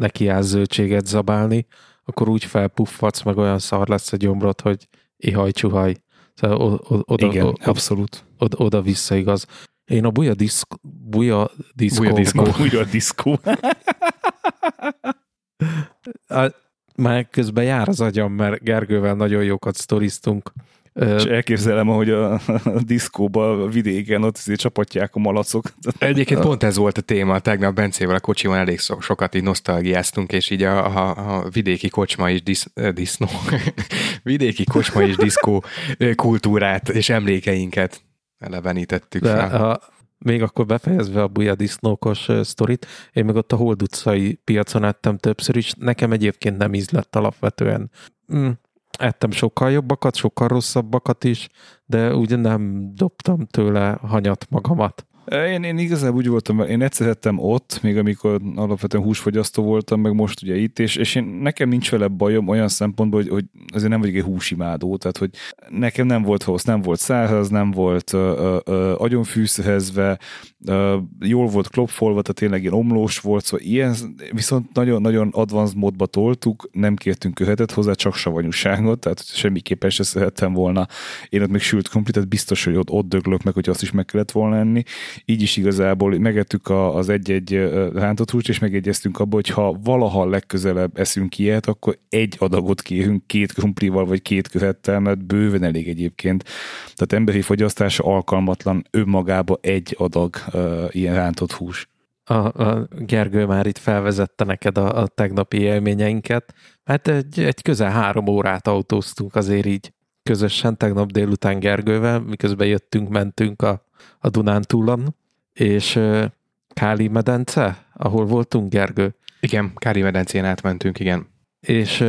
neki áll zöldséget zabálni, akkor úgy felpuffadsz, meg olyan szar lesz a gyomrod, hogy ihaj csuhaj. Szóval oda, Igen, oda, abszolút. Oda, oda vissza igaz. Én a buja diszk, buja diszkó. Buja diszkó. Buja diszkó. már közben jár az agyam, mert Gergővel nagyon jókat sztoriztunk és elképzelem, hogy a, a diszkóba, a vidéken ott azért csapatják a malacok. Egyébként pont ez volt a téma, tegnap Bencével a kocsiban elég sokat így nosztalgiáztunk, és így a, a, a vidéki kocsma és disz, disznó, vidéki kocsma és diszkó kultúrát és emlékeinket elevenítettük De fel. A, még akkor befejezve a buja disznókos sztorit, én meg ott a Hold utcai piacon ettem többször is, nekem egyébként nem ízlett alapvetően. Mm, ettem sokkal jobbakat, sokkal rosszabbakat is, de ugye nem dobtam tőle hanyat magamat. Én, én igazából úgy voltam, én egyszer ott, még amikor alapvetően húsfogyasztó voltam, meg most ugye itt, és, és én, nekem nincs vele bajom olyan szempontból, hogy, hogy azért nem vagyok egy húsimádó, tehát hogy nekem nem volt hossz, nem volt száraz, nem volt ö, ö, agyonfűszehezve, ö, jól volt klopfolva, tehát tényleg ilyen omlós volt, szóval ilyen, viszont nagyon-nagyon advanced módba toltuk, nem kértünk köhetet hozzá, csak savanyúságot, tehát semmiképpen se szerettem volna. Én ott még sült komplet, biztos, hogy ott, ott döglök meg, hogy azt is meg kellett volna enni, így is igazából megettük az egy-egy rántott húst, és megegyeztünk abba, hogy ha valaha legközelebb eszünk ilyet, akkor egy adagot kérünk két krumplival, vagy két követtel, mert bőven elég egyébként. Tehát emberi fogyasztása alkalmatlan önmagába egy adag ilyen rántott hús. A, a Gergő már itt felvezette neked a, a tegnapi élményeinket. Hát egy, egy közel három órát autóztunk azért így közösen tegnap délután Gergővel, miközben jöttünk, mentünk a, a Dunántúlon, és Káli medence, ahol voltunk, Gergő? Igen, Káli medencén átmentünk, igen. És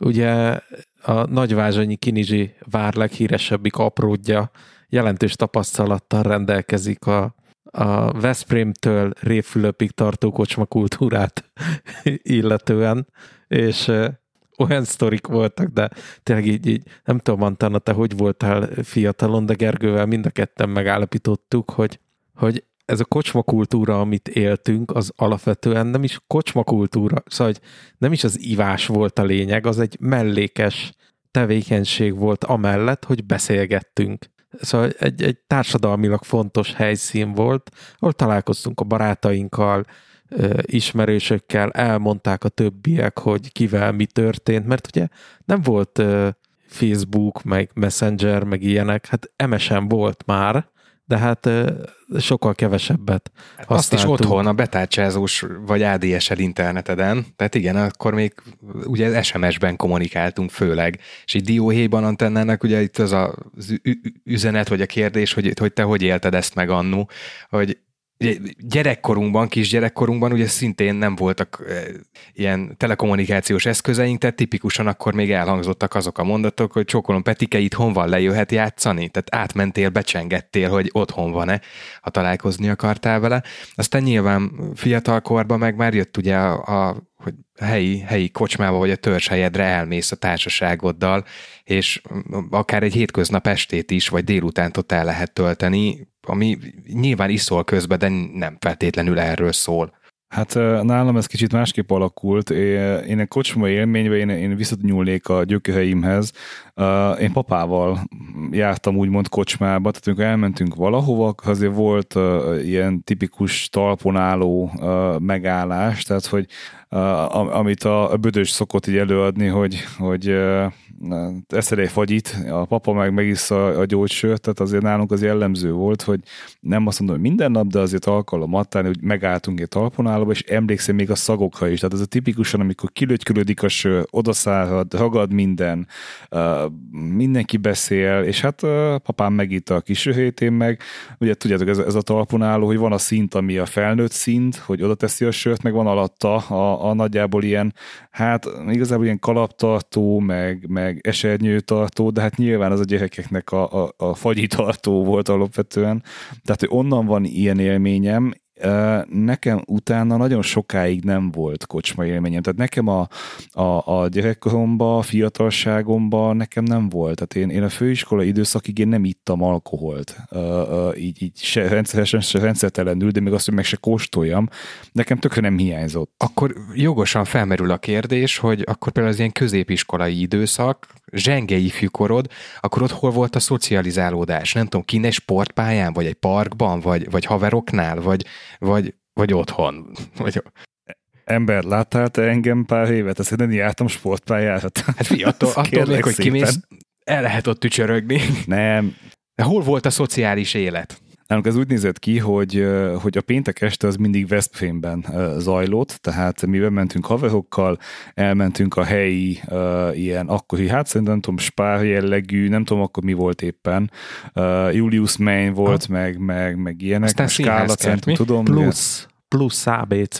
ugye a Nagyvázsonyi Kinizsi vár leghíresebbik apródja jelentős tapasztalattal rendelkezik a, a Veszprémtől Révfülöpig tartó kocsma kultúrát illetően, és olyan sztorik voltak, de tényleg így, így nem tudom, Antana, te hogy voltál fiatalon, de Gergővel mind a ketten megállapítottuk, hogy, hogy ez a kocsmakultúra, amit éltünk, az alapvetően nem is kocsmakultúra, szóval hogy nem is az ivás volt a lényeg, az egy mellékes tevékenység volt amellett, hogy beszélgettünk. Szóval egy, egy társadalmilag fontos helyszín volt, ahol találkoztunk a barátainkkal, ismerősökkel, elmondták a többiek, hogy kivel mi történt, mert ugye nem volt Facebook, meg Messenger, meg ilyenek, hát MSN volt már, de hát sokkal kevesebbet használtunk. Azt is otthon, a betárcsázós vagy ADSL interneteden, tehát igen, akkor még ugye SMS-ben kommunikáltunk főleg, és egy dióhéjban antennának ugye itt az a, üzenet, vagy a kérdés, hogy, hogy te hogy élted ezt meg annó, hogy gyerekkorunkban, kis gyerekkorunkban ugye szintén nem voltak e, ilyen telekommunikációs eszközeink, tehát tipikusan akkor még elhangzottak azok a mondatok, hogy csókolom Petike itthon van, lejöhet játszani, tehát átmentél, becsengettél, hogy otthon van-e, ha találkozni akartál vele. Aztán nyilván fiatalkorban meg már jött ugye a, a hogy helyi, helyi kocsmába vagy a törzshelyedre elmész a társaságoddal, és akár egy hétköznap estét is, vagy délutánt ott el lehet tölteni, ami nyilván iszol közben, de nem feltétlenül erről szól. Hát nálam ez kicsit másképp alakult. Én egy kocsma élményben én, én visszatnyúlnék a gyökereimhez. Én papával jártam úgymond kocsmába, tehát amikor elmentünk valahova, azért volt ilyen tipikus talpon álló megállás, tehát hogy amit a, bödös szokott így előadni, hogy, hogy eszel egy fagyit, a papa meg megissza a gyógysört, tehát azért nálunk az jellemző volt, hogy nem azt mondom, hogy minden nap, de azért alkalom adtán, hogy megálltunk egy talponálóba, és emlékszem még a szagokra is. Tehát ez a tipikusan, amikor kilögykülődik a sör, odaszárad, ragad minden, mindenki beszél, és hát papám megitta a kis én meg, ugye tudjátok, ez, ez a talponáló, hogy van a szint, ami a felnőtt szint, hogy oda teszi a sört, meg van alatta a, a nagyjából ilyen, hát igazából ilyen kalaptartó, meg, meg esernyőtartó, de hát nyilván az a gyerekeknek a, a, a fagyitartó volt alapvetően. Tehát, hogy onnan van ilyen élményem, nekem utána nagyon sokáig nem volt kocsma élményem. Tehát nekem a, a, a gyerekkoromban, a fiatalságomban nekem nem volt. Tehát én, én a főiskola időszakig én nem ittam alkoholt. Így, így se rendszeresen, se rendszertelenül, de még azt, hogy meg se kóstoljam, nekem tökre nem hiányzott. Akkor jogosan felmerül a kérdés, hogy akkor például az ilyen középiskolai időszak, zsenge ifjúkorod, akkor ott hol volt a szocializálódás? Nem tudom, kine sportpályán, vagy egy parkban, vagy, vagy haveroknál, vagy, vagy, vagy otthon? Vagy... Ember, láttál te engem pár évet? Ezt nem jártam sportpályára. Hát fiatal, attól még, hogy kimész, el lehet ott tücsörögni. Nem. De hol volt a szociális élet? Nálunk ez úgy nézett ki, hogy, hogy a péntek este az mindig Veszprémben zajlott, tehát mi bementünk haverokkal, elmentünk a helyi ilyen akkori, hát szerintem nem tudom, spár jellegű, nem tudom akkor mi volt éppen, Julius Main volt, ha. meg, meg, meg ilyenek, Aztán Skála centrum, tudom. Plusz, plusz ABC.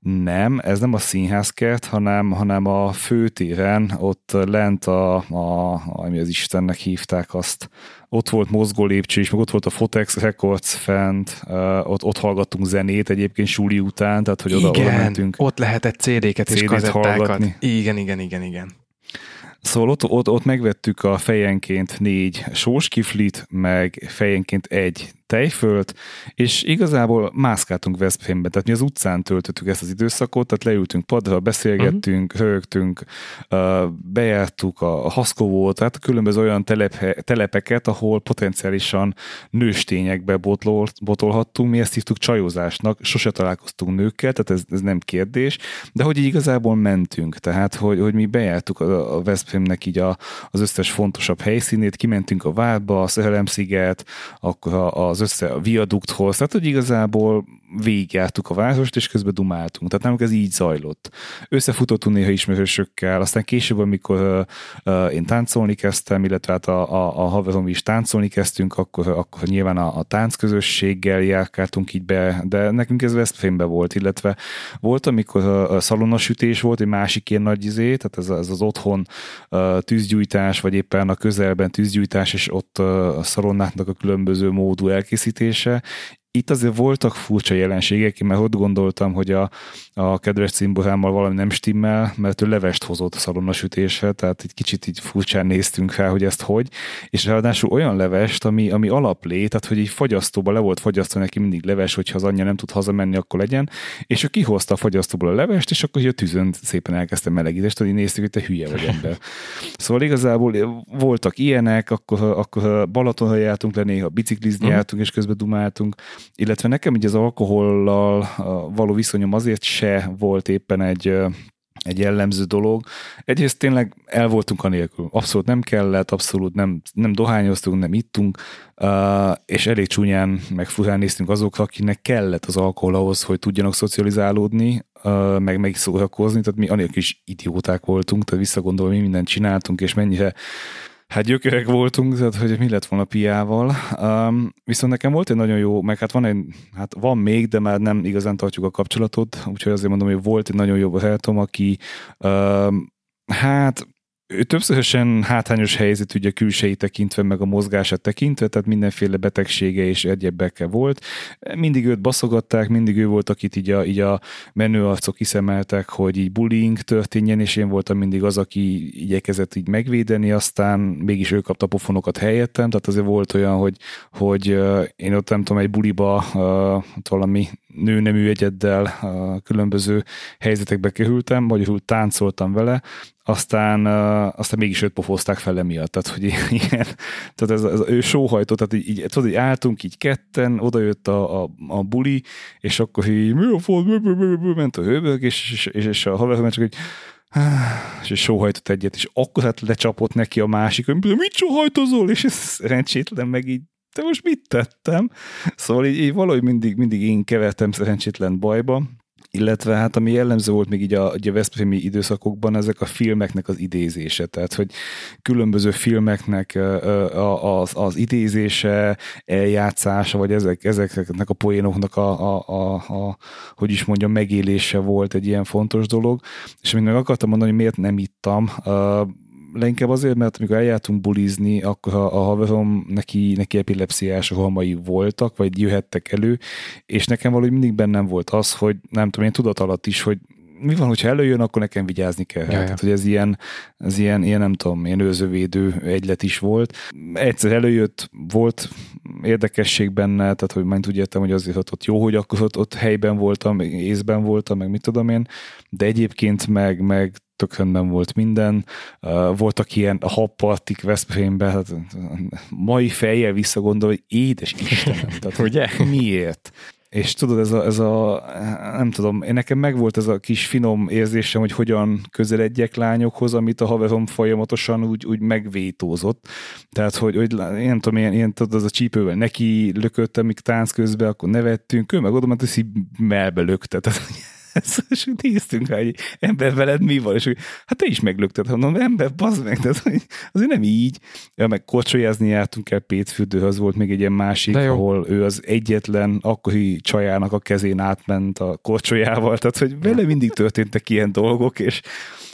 Nem, ez nem a színházkert, hanem, hanem a főtéren, ott lent a, a, ami az Istennek hívták azt, ott volt mozgó lépcső is, meg ott volt a Fotex Records fent, ott, ott hallgattunk zenét egyébként suli után, tehát hogy oda, igen, oda mentünk. ott lehetett CD-ket CD és kazettákat. Hallgatni. Igen, igen, igen, igen. Szóval ott, ott, ott megvettük a fejenként négy sóskiflit, meg fejenként egy tejfölt, és igazából mászkáltunk Veszprémbe, tehát mi az utcán töltöttük ezt az időszakot, tehát leültünk padra, beszélgettünk, uh-huh. rögtünk, bejártuk a Haszkovót, tehát különböző olyan telep, telepeket, ahol potenciálisan nőstényekbe botol, botolhattunk, mi ezt hívtuk csajozásnak, sose találkoztunk nőkkel, tehát ez, ez nem kérdés, de hogy így igazából mentünk, tehát hogy, hogy mi bejártuk a, a Veszprémnek így a, az összes fontosabb helyszínét, kimentünk a Várba, a Szerelem-sziget, akkor az az össze a viadukthoz, tehát hogy igazából végigjártuk a várost, és közben dumáltunk. Tehát nálunk ez így zajlott. Összefutottunk néha ismerősökkel, aztán később, amikor uh, én táncolni kezdtem, illetve hát a, a, a haverom is táncolni kezdtünk, akkor, akkor nyilván a, a táncközösséggel járkáltunk így be, de nekünk ez Veszprémbe volt, illetve volt, amikor a, a szalonnasütés volt, egy másik ilyen nagy izé, tehát ez, ez az otthon uh, tűzgyújtás, vagy éppen a közelben tűzgyújtás, és ott uh, a szalonnáknak a különböző módú elkészítése, itt azért voltak furcsa jelenségek, mert ott gondoltam, hogy a, a kedves cimborámmal valami nem stimmel, mert ő levest hozott a szalonnasütésre, tehát egy kicsit így furcsán néztünk fel, hogy ezt hogy, és ráadásul olyan levest, ami, ami alaplé, tehát hogy egy fagyasztóba le volt fagyasztva neki mindig leves, hogyha az anyja nem tud hazamenni, akkor legyen, és ő kihozta a fagyasztóból a levest, és akkor a tűzön szépen elkezdte melegítést, hogy néztük, hogy te hülye vagy ember. Szóval igazából voltak ilyenek, akkor, akkor Balatonra jártunk le, néha biciklizni uh-huh. jártunk, és közben dumáltunk, illetve nekem így az alkohollal való viszonyom azért se volt éppen egy egy jellemző dolog. Egyrészt tényleg el voltunk a nélkül. Abszolút nem kellett, abszolút nem, nem dohányoztunk, nem ittunk, és elég csúnyán meg furán néztünk azokra, akinek kellett az alkohol ahhoz, hogy tudjanak szocializálódni, meg meg szórakozni, tehát mi anélkül is idióták voltunk, tehát visszagondolva, mi mindent csináltunk, és mennyire hát gyökerek voltunk, tehát hogy mi lett volna piával. Um, viszont nekem volt egy nagyon jó, meg hát van egy, hát van még, de már nem igazán tartjuk a kapcsolatot, úgyhogy azért mondom, hogy volt egy nagyon jó barátom, aki um, hát ő többszörösen hátrányos helyzet ugye külsei tekintve, meg a mozgását tekintve, tehát mindenféle betegsége és egyebekkel volt. Mindig őt baszogatták, mindig ő volt, akit így a, így a menő arcok kiszemeltek, hogy így bullying történjen, és én voltam mindig az, aki igyekezett így megvédeni, aztán mégis ő kapta pofonokat helyettem, tehát azért volt olyan, hogy, hogy én ott nem tudom, egy buliba valami nőnemű egyeddel különböző helyzetekbe kerültem, magyarul táncoltam vele, aztán, aztán mégis őt pofozták fel emiatt, tehát hogy ilyen, tehát ez, ez ő sóhajtó, tehát így, így, tudod, így álltunk így ketten, oda jött a, a, a buli, és akkor így mi a fog, ment a hőbög, és, és, és, és a haver csak egy és sóhajtott egyet, és akkor hát lecsapott neki a másik, hogy mit sóhajtozol, és ez szerencsétlen meg így te most mit tettem? Szóval így, így valahogy mindig, mindig én kevertem szerencsétlen bajba, illetve hát ami jellemző volt még így a, a Veszprémi időszakokban, ezek a filmeknek az idézése, tehát hogy különböző filmeknek az, az idézése, eljátszása, vagy ezek, ezeknek a poénoknak a, a, a, a, hogy is mondjam, megélése volt egy ilyen fontos dolog, és még meg akartam mondani, hogy miért nem ittam, leginkább azért, mert amikor eljártunk bulizni, akkor a, a haverom neki, neki epilepsziás halmai voltak, vagy jöhettek elő, és nekem valahogy mindig bennem volt az, hogy nem tudom, én tudat alatt is, hogy mi van, hogyha előjön, akkor nekem vigyázni kell. Ja, Tehát, hogy ez ilyen, ez ilyen, ilyen, nem tudom, ilyen őzővédő egylet is volt. Egyszer előjött, volt érdekesség benne, tehát, hogy majd úgy értem, hogy azért ott, ott jó, hogy akkor ott, ott helyben voltam, észben voltam, meg mit tudom én, de egyébként meg, meg tök rendben volt minden. Voltak ilyen happartik Veszprémben, hát mai fejjel visszagondol, hogy édes Istenem, tehát Ugye? miért? És tudod, ez a, ez a, nem tudom, én nekem megvolt ez a kis finom érzésem, hogy hogyan közeledjek lányokhoz, amit a haverom folyamatosan úgy, úgy megvétózott. Tehát, hogy, hogy én nem tudom, ilyen, ilyen tudod, az a csípővel neki lököttem, míg tánc közben, akkor nevettünk, ő meg oda ment, hogy melbe lökte. Tehát, és néztünk rá, hogy ember veled mi van, és hogy hát te is meglökted, mondom, ember, bazd meg, tehát azért nem így. Ja, meg kocsolyázni jártunk el Pétfürdőhöz, volt még egy ilyen másik, ahol ő az egyetlen akkori csajának a kezén átment a kocsolyával, tehát hogy vele mindig történtek ilyen dolgok, és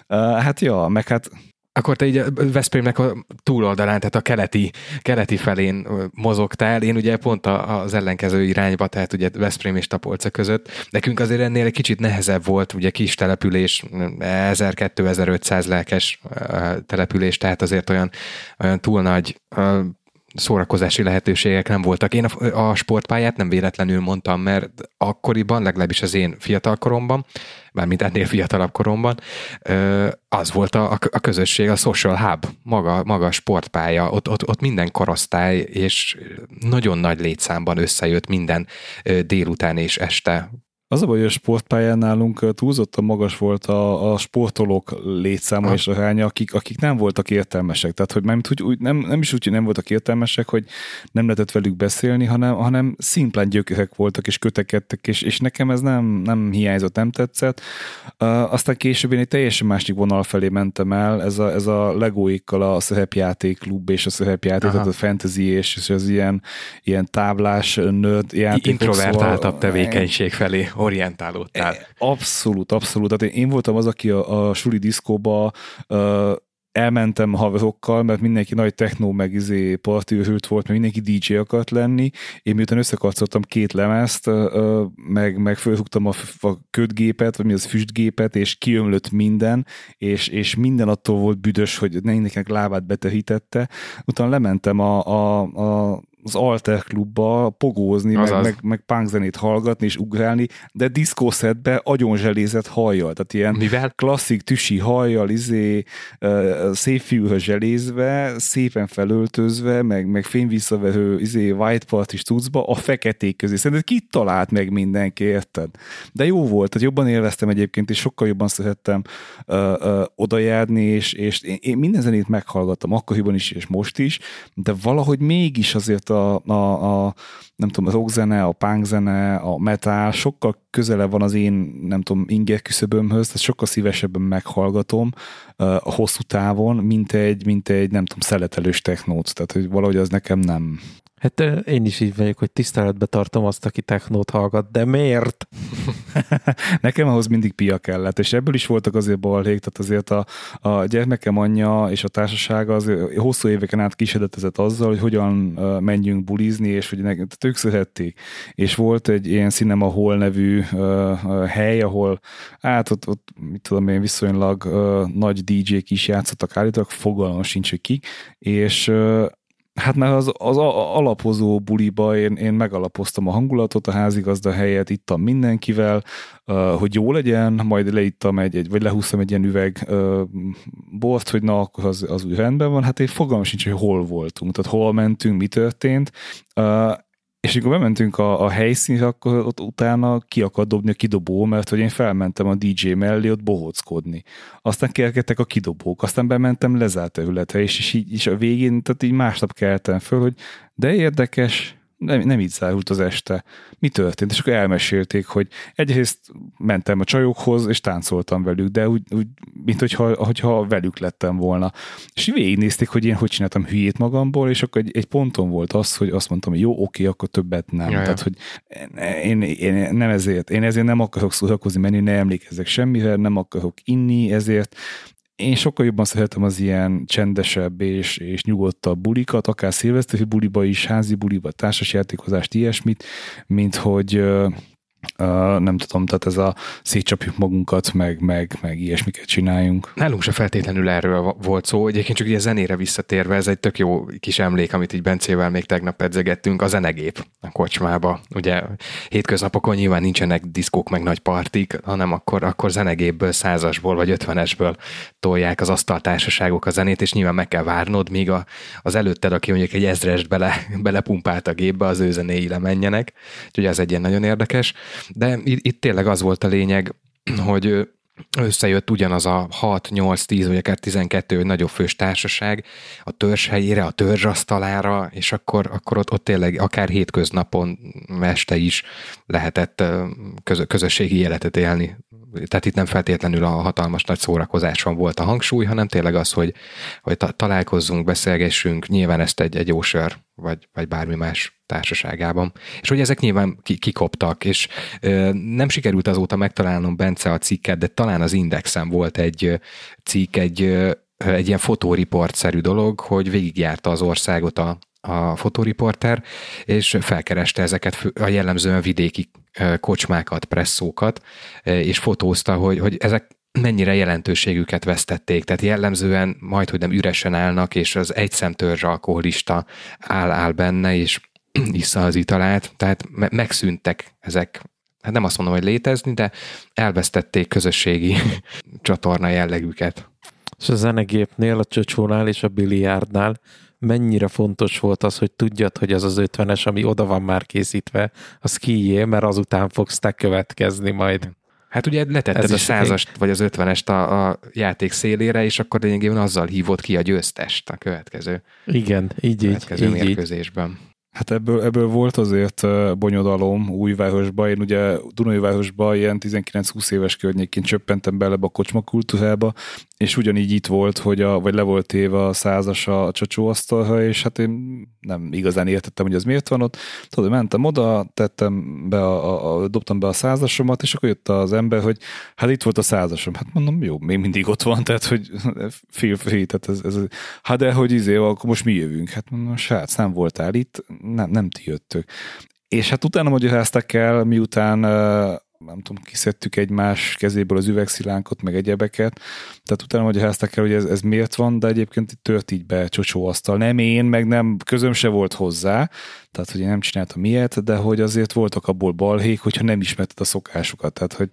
uh, hát ja, meg hát akkor te így Veszprémnek a túloldalán, tehát a keleti, keleti felén mozogtál. Én ugye pont az ellenkező irányba, tehát ugye Veszprém és Tapolca között. Nekünk azért ennél egy kicsit nehezebb volt, ugye kis település, 1000-2500 lelkes település, tehát azért olyan, olyan túl nagy szórakozási lehetőségek nem voltak. Én a, a sportpályát nem véletlenül mondtam, mert akkoriban, legalábbis az én fiatalkoromban, mármint ennél fiatalabb koromban, az volt a, a közösség, a social hub, maga, maga a sportpálya, ott, ott, ott minden korosztály, és nagyon nagy létszámban összejött minden délután és este az a baj, hogy a sportpályán nálunk túlzottan magas volt a, a sportolók létszáma ha. és aránya, akik, akik nem voltak értelmesek. Tehát, hogy nem, úgy, nem, nem is úgy, hogy nem voltak értelmesek, hogy nem lehetett velük beszélni, hanem, hanem szimplán gyökerek voltak és kötekedtek, és, és nekem ez nem, nem hiányzott, nem tetszett. Uh, aztán később én egy teljesen másik vonal felé mentem el, ez a, ez a legóikkal a szerepjáték klub és a szerepjáték, tehát a fantasy és, és az ilyen, ilyen táblás nőtt játékok. Introvertáltabb szóval, tevékenység felé orientálódtál. E, abszolút, abszolút. Tehát én voltam az, aki a, a suli diszkóba uh, elmentem haverokkal, mert mindenki nagy techno meg izé partiőrült volt, mert mindenki DJ akart lenni. Én miután összekarcoltam két lemezt, meg, meg a, a ködgépet, vagy mi az füstgépet, és kiömlött minden, és, és minden attól volt büdös, hogy mindenkinek lábát betehítette. Utána lementem a, a, a az Alter klubba pogózni, meg, meg, meg punk zenét hallgatni és ugrálni, de diszkószedbe agyonzselézett hajjal, tehát ilyen Mivel? klasszik tüsi hajjal, izé, uh, szép fiúhöz zselézve, szépen felöltözve, meg, meg fényvisszaverő izé, white part is tudszba, a feketék közé. Szerinted kit talált meg mindenki, érted? De jó volt, tehát jobban élveztem egyébként, és sokkal jobban szerettem uh, uh, odajárni, és, és én, én minden zenét meghallgattam, akkoriban is, és most is, de valahogy mégis azért a a, a, a nem tudom, az rockzene, a punkzene, a metal sokkal közelebb van az én, nem tudom, inger küszöbömhöz, tehát sokkal szívesebben meghallgatom a hosszú távon, mint egy, mint egy, nem tudom, szeletelős technót, tehát hogy valahogy az nekem nem, Hát én is így vagyok, hogy tiszteletbe tartom azt, aki technót hallgat, de miért? Nekem ahhoz mindig pia kellett, és ebből is voltak azért balhék, tehát azért a, a gyermekem anyja és a társasága az hosszú éveken át kísérletezett azzal, hogy hogyan menjünk bulizni, és hogy nekik, tehát ők szerették. És volt egy ilyen Cinema Hall nevű uh, hely, ahol hát ott, ott mit tudom én, viszonylag uh, nagy DJ-k is játszottak állítólag, fogalmam sincs, hogy kik, és uh, Hát mert az, az alapozó buliba én, én megalapoztam a hangulatot, a házigazda helyet ittam mindenkivel, hogy jó legyen, majd leittam egy, egy vagy lehúztam egy ilyen üveg bort, hogy na, az, az úgy rendben van. Hát én fogalmam sincs, hogy hol voltunk, tehát hol mentünk, mi történt. És amikor bementünk a, a helyszínre, akkor ott utána ki akar dobni a kidobó, mert hogy én felmentem a DJ mellé ott bohóckodni. Aztán kerkedtek a kidobók, aztán bementem lezárt területre, és, és így és a végén, tehát így másnap keltem föl, hogy de érdekes, nem, nem így zárult az este. Mi történt? És akkor elmesélték, hogy egyrészt mentem a csajokhoz, és táncoltam velük, de úgy, úgy mint hogyha, hogyha velük lettem volna. És végignézték, hogy én hogy csináltam hülyét magamból, és akkor egy, egy ponton volt az, hogy azt mondtam, hogy jó, oké, akkor többet nem. Jaja. Tehát, hogy én, én, nem ezért, én ezért nem akarok szórakozni menni, ne emlékezzek semmivel, nem akarok inni, ezért én sokkal jobban szeretem az ilyen csendesebb és, és nyugodtabb bulikat, akár szilveszteri buliba is, házi buliba, társasjátékozást, ilyesmit, mint hogy Uh, nem tudom, tehát ez a szétcsapjuk magunkat, meg, meg, meg ilyesmiket csináljunk. Nálunk se feltétlenül erről volt szó, egyébként csak ugye zenére visszatérve, ez egy tök jó kis emlék, amit így Bencével még tegnap edzegettünk, a zenegép a kocsmába. Ugye hétköznapokon nyilván nincsenek diszkók meg nagy partik, hanem akkor, akkor zenegépből, százasból vagy ötvenesből tolják az asztaltársaságok a zenét, és nyilván meg kell várnod, míg a, az előtted, aki mondjuk egy ezrest bele, belepumpált a gépbe, az ő zenéi lemenjenek. Úgyhogy ez egy ilyen nagyon érdekes. De itt, tényleg az volt a lényeg, hogy összejött ugyanaz a 6, 8, 10 vagy akár 12 vagy nagyobb fős társaság a törzs helyére, a törzsasztalára, és akkor, akkor ott, ott tényleg akár hétköznapon este is lehetett közösségi életet élni. Tehát itt nem feltétlenül a hatalmas nagy szórakozáson volt a hangsúly, hanem tényleg az, hogy, hogy találkozzunk, beszélgessünk, nyilván ezt egy, egy jósör, vagy, vagy bármi más társaságában. És hogy ezek nyilván kikoptak, és ö, nem sikerült azóta megtalálnom Bence a cikket, de talán az Indexen volt egy cikk, egy egy ilyen fotóriport-szerű dolog, hogy végigjárta az országot a, a fotóriporter, és felkereste ezeket a jellemzően vidéki kocsmákat, presszókat, és fotózta, hogy, hogy ezek mennyire jelentőségüket vesztették. Tehát jellemzően majd, hogy nem üresen állnak, és az egy szemtörzs alkoholista áll, áll benne, és issza az italát, tehát me- megszűntek ezek hát nem azt mondom, hogy létezni, de elvesztették közösségi csatorna jellegüket. És a zenegépnél, a csocsónál és a biliárdnál mennyire fontos volt az, hogy tudjad, hogy az az ötvenes, ami oda van már készítve, az kié, mert azután fogsz te következni majd. Hát ugye letetted Ez a százast vagy az ötvenest a, a játék szélére, és akkor lényegében azzal hívott ki a győztest a következő. Igen, így következő így. mérkőzésben. Így. Hát ebből, ebből volt azért bonyodalom újvárosba. Én ugye Dunajvárosba ilyen 19-20 éves környékén csöppentem bele a kocsma kultúrába, és ugyanígy itt volt, hogy a, vagy le volt éve a százas a csacsóasztalra, és hát én nem igazán értettem, hogy az miért van ott. Tudod, mentem oda, tettem be a, a, dobtam be a százasomat, és akkor jött az ember, hogy hát itt volt a százasom. Hát mondom, jó, még mindig ott van, tehát hogy feel free, tehát ez, ez, hát de hogy izé, akkor most mi jövünk? Hát mondom, srác, nem voltál itt, nem, nem ti jöttök. És hát utána magyaráztak el, miután nem tudom, kiszedtük egymás kezéből az üvegszilánkot, meg egyebeket. Tehát utána magyaráztak el, hogy ez, ez miért van, de egyébként tört így be csocsóasztal. Nem én, meg nem, közöm se volt hozzá, tehát hogy én nem csináltam ilyet, de hogy azért voltak abból balhék, hogyha nem ismerted a szokásukat. Tehát, hogy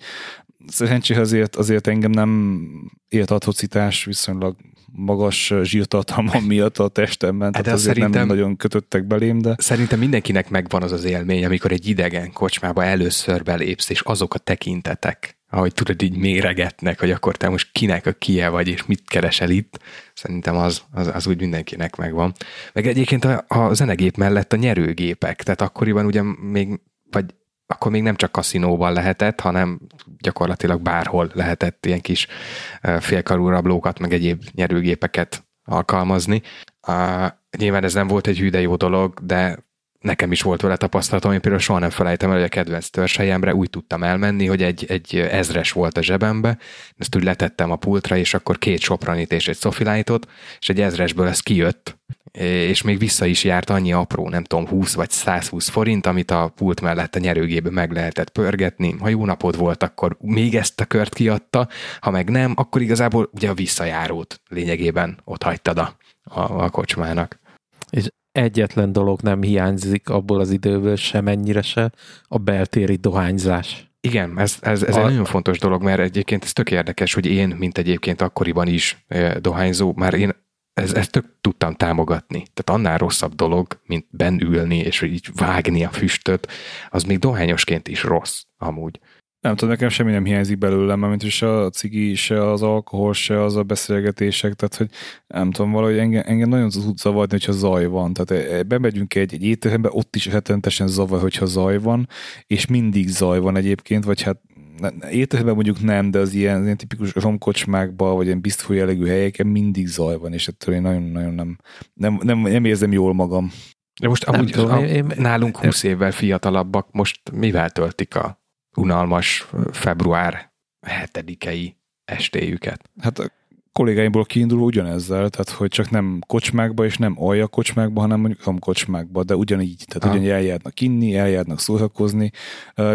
szerencsére azért, azért engem nem ért atrocitás viszonylag magas zsírtartalmam miatt a testemben, hát tehát azért nem nagyon kötöttek belém, de... Szerintem mindenkinek megvan az az élmény, amikor egy idegen kocsmába először belépsz, és azok a tekintetek, ahogy tudod, így méregetnek, hogy akkor te most kinek a kie vagy, és mit keresel itt, szerintem az, az, az úgy mindenkinek megvan. Meg egyébként a, a zenegép mellett a nyerőgépek, tehát akkoriban ugye még, vagy akkor még nem csak kaszinóban lehetett, hanem gyakorlatilag bárhol lehetett ilyen kis félkarú rablókat, meg egyéb nyerőgépeket alkalmazni. Nyilván ez nem volt egy hűde jó dolog, de nekem is volt vele tapasztalatom, én például soha nem felejtem el, hogy a kedvenc törzshelyemre úgy tudtam elmenni, hogy egy, egy ezres volt a zsebembe, ezt úgy letettem a pultra, és akkor két sopranit és egy szofilájtot, és egy ezresből ez kijött, és még vissza is járt annyi apró, nem tudom, 20 vagy 120 forint, amit a pult mellett a nyerőgébe meg lehetett pörgetni. Ha jó napod volt, akkor még ezt a kört kiadta, ha meg nem, akkor igazából ugye a visszajárót lényegében ott hagytad a, a, a kocsmának. És egyetlen dolog nem hiányzik abból az időből semennyire se, a beltéri dohányzás. Igen, ez, ez, ez a... egy nagyon fontos dolog, mert egyébként ez tök érdekes, hogy én, mint egyébként akkoriban is dohányzó, már én ez, ezt tök tudtam támogatni. Tehát annál rosszabb dolog, mint benn ülni, és így vágni a füstöt, az még dohányosként is rossz, amúgy. Nem tudom, nekem semmi nem hiányzik belőlem, mint se a cigi, se az alkohol, se az a beszélgetések, tehát hogy nem tudom, valahogy engem, engem nagyon tud zavarni, hogyha zaj van. Tehát e, e, bemegyünk egy, egy étterembe, ott is hetentesen zavar, hogyha zaj van, és mindig zaj van egyébként, vagy hát étteremben mondjuk nem, de az ilyen, ilyen tipikus romkocsmákban, vagy ilyen biztos jellegű helyeken mindig zaj van, és ettől én nagyon-nagyon nem, nem, nem, nem érzem jól magam. De most amúgy tudom, a, én, nálunk 20 évvel fiatalabbak most mivel töltik a unalmas február 7-i estéjüket? Hát kollégáimból kiindulva ugyanezzel, tehát hogy csak nem kocsmákba és nem alja kocsmákba, hanem mondjuk kocsmákba, de ugyanígy, tehát ah. ugyanígy eljárnak inni, eljárnak szórakozni.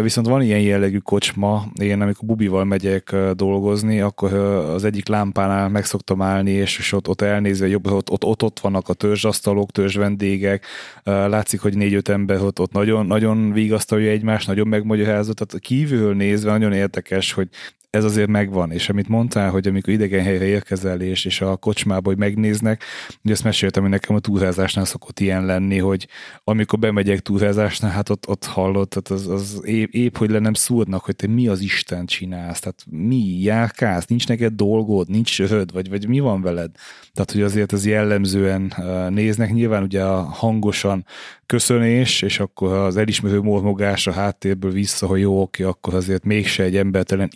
Viszont van ilyen jellegű kocsma, én amikor bubival megyek dolgozni, akkor az egyik lámpánál meg szoktam állni, és, ott, ott elnézve jobb, ott, ott, ott, ott vannak a törzsasztalok, törzs vendégek, látszik, hogy négy-öt ember ott, ott nagyon, nagyon vigasztalja egymást, nagyon megmagyarázza, tehát kívül nézve nagyon érdekes, hogy ez azért megvan, és amit mondtál, hogy amikor idegen helyre érkezel, és, és a kocsmába, hogy megnéznek, ugye ezt meséltem, hogy nekem a túrázásnál szokott ilyen lenni, hogy amikor bemegyek túrázásnál, hát ott, ott hallott, tehát az, az épp, épp, hogy le nem szúrnak, hogy te mi az Isten csinálsz, tehát mi, járkálsz, nincs neked dolgod, nincs söröd, vagy, vagy mi van veled? Tehát, hogy azért ez jellemzően néznek, nyilván ugye a hangosan köszönés, és akkor az elismerő mormogás a háttérből vissza, hogy jó, oké, akkor azért mégse egy embertelen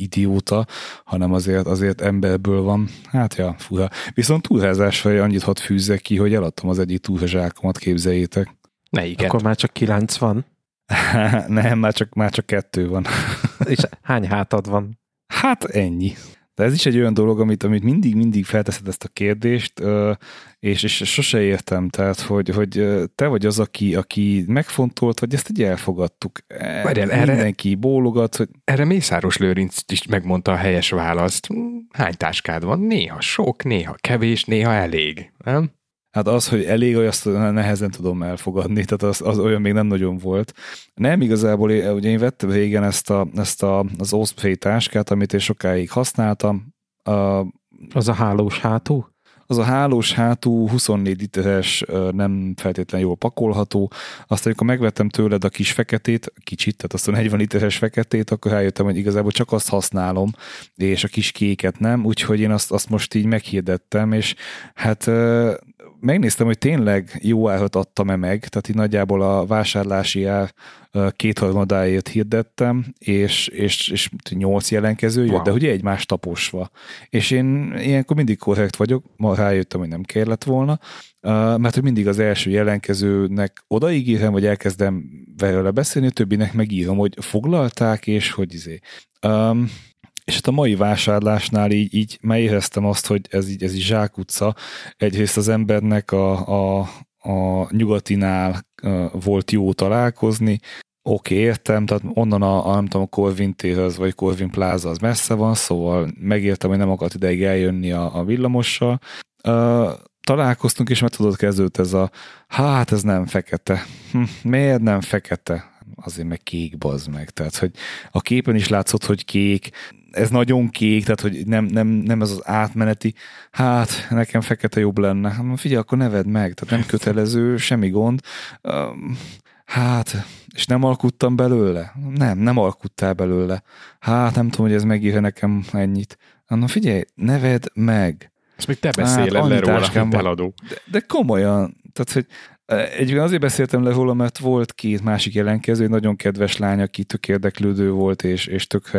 idióta, hanem azért, azért emberből van. Hát ja, fura. Viszont túlházásra annyit hadd fűzzek ki, hogy eladtam az egyik túlházsákomat, képzeljétek. Melyiket? Akkor már csak kilenc van? Nem, már csak, már csak kettő van. és hány hátad van? Hát ennyi. De ez is egy olyan dolog, amit, amit mindig, mindig felteszed ezt a kérdést, és, és sose értem, tehát, hogy, hogy te vagy az, aki, aki megfontolt, vagy ezt így elfogadtuk. Várjál, Mindenki erre, bólogat, hogy... Erre Mészáros Lőrinc is megmondta a helyes választ. Hány táskád van? Néha sok, néha kevés, néha elég, nem? Hát az, hogy elég, azt nehezen tudom elfogadni, tehát az, az olyan még nem nagyon volt. Nem igazából, ugye én vettem régen ezt, a, ezt a, az Osprey táskát, amit én sokáig használtam. A, az a hálós hátú? Az a hálós hátú, 24 literes, nem feltétlenül jól pakolható. Aztán, amikor megvettem tőled a kis feketét, kicsit, tehát azt a 40 literes feketét, akkor rájöttem, hogy igazából csak azt használom, és a kis kéket nem, úgyhogy én azt, azt most így meghirdettem, és hát megnéztem, hogy tényleg jó árat adtam-e meg, tehát így nagyjából a vásárlási ár kétharmadáért hirdettem, és, és, és nyolc jelenkező jött, wow. de ugye egymás taposva. És én ilyenkor mindig korrekt vagyok, ma rájöttem, hogy nem kellett volna, mert hogy mindig az első jelenkezőnek odaígérem, vagy elkezdem vele beszélni, a többinek megírom, hogy foglalták, és hogy izé. Um, és hát a mai vásárlásnál így, így éreztem azt, hogy ez így, ez így zsákutca. Egyrészt az embernek a, a, a nyugatinál volt jó találkozni, oké, okay, értem, tehát onnan a, a nem tudom, a Corvin térhez, vagy Corvin Plaza az messze van, szóval megértem, hogy nem akart ideig eljönni a, a villamossal. Uh, találkoztunk, és meg tudod kezdődött ez a hát ez nem fekete. Hm, miért nem fekete? Azért meg kék, bazd meg. Tehát, hogy a képen is látszott, hogy kék, ez nagyon kék, tehát hogy nem, nem, nem ez az átmeneti, hát nekem fekete jobb lenne. Hát figyelj, akkor neved meg, tehát nem kötelező, semmi gond. Hát, és nem alkuttam belőle? Nem, nem alkuttál belőle. Hát nem tudom, hogy ez megírja nekem ennyit. Na figyelj, neved meg. Ezt még te beszéled hát, le róla, mint eladó. De, de komolyan, tehát hogy Egyébként azért beszéltem le róla, mert volt két másik jelenkező, egy nagyon kedves lány, aki tök érdeklődő volt, és, és tök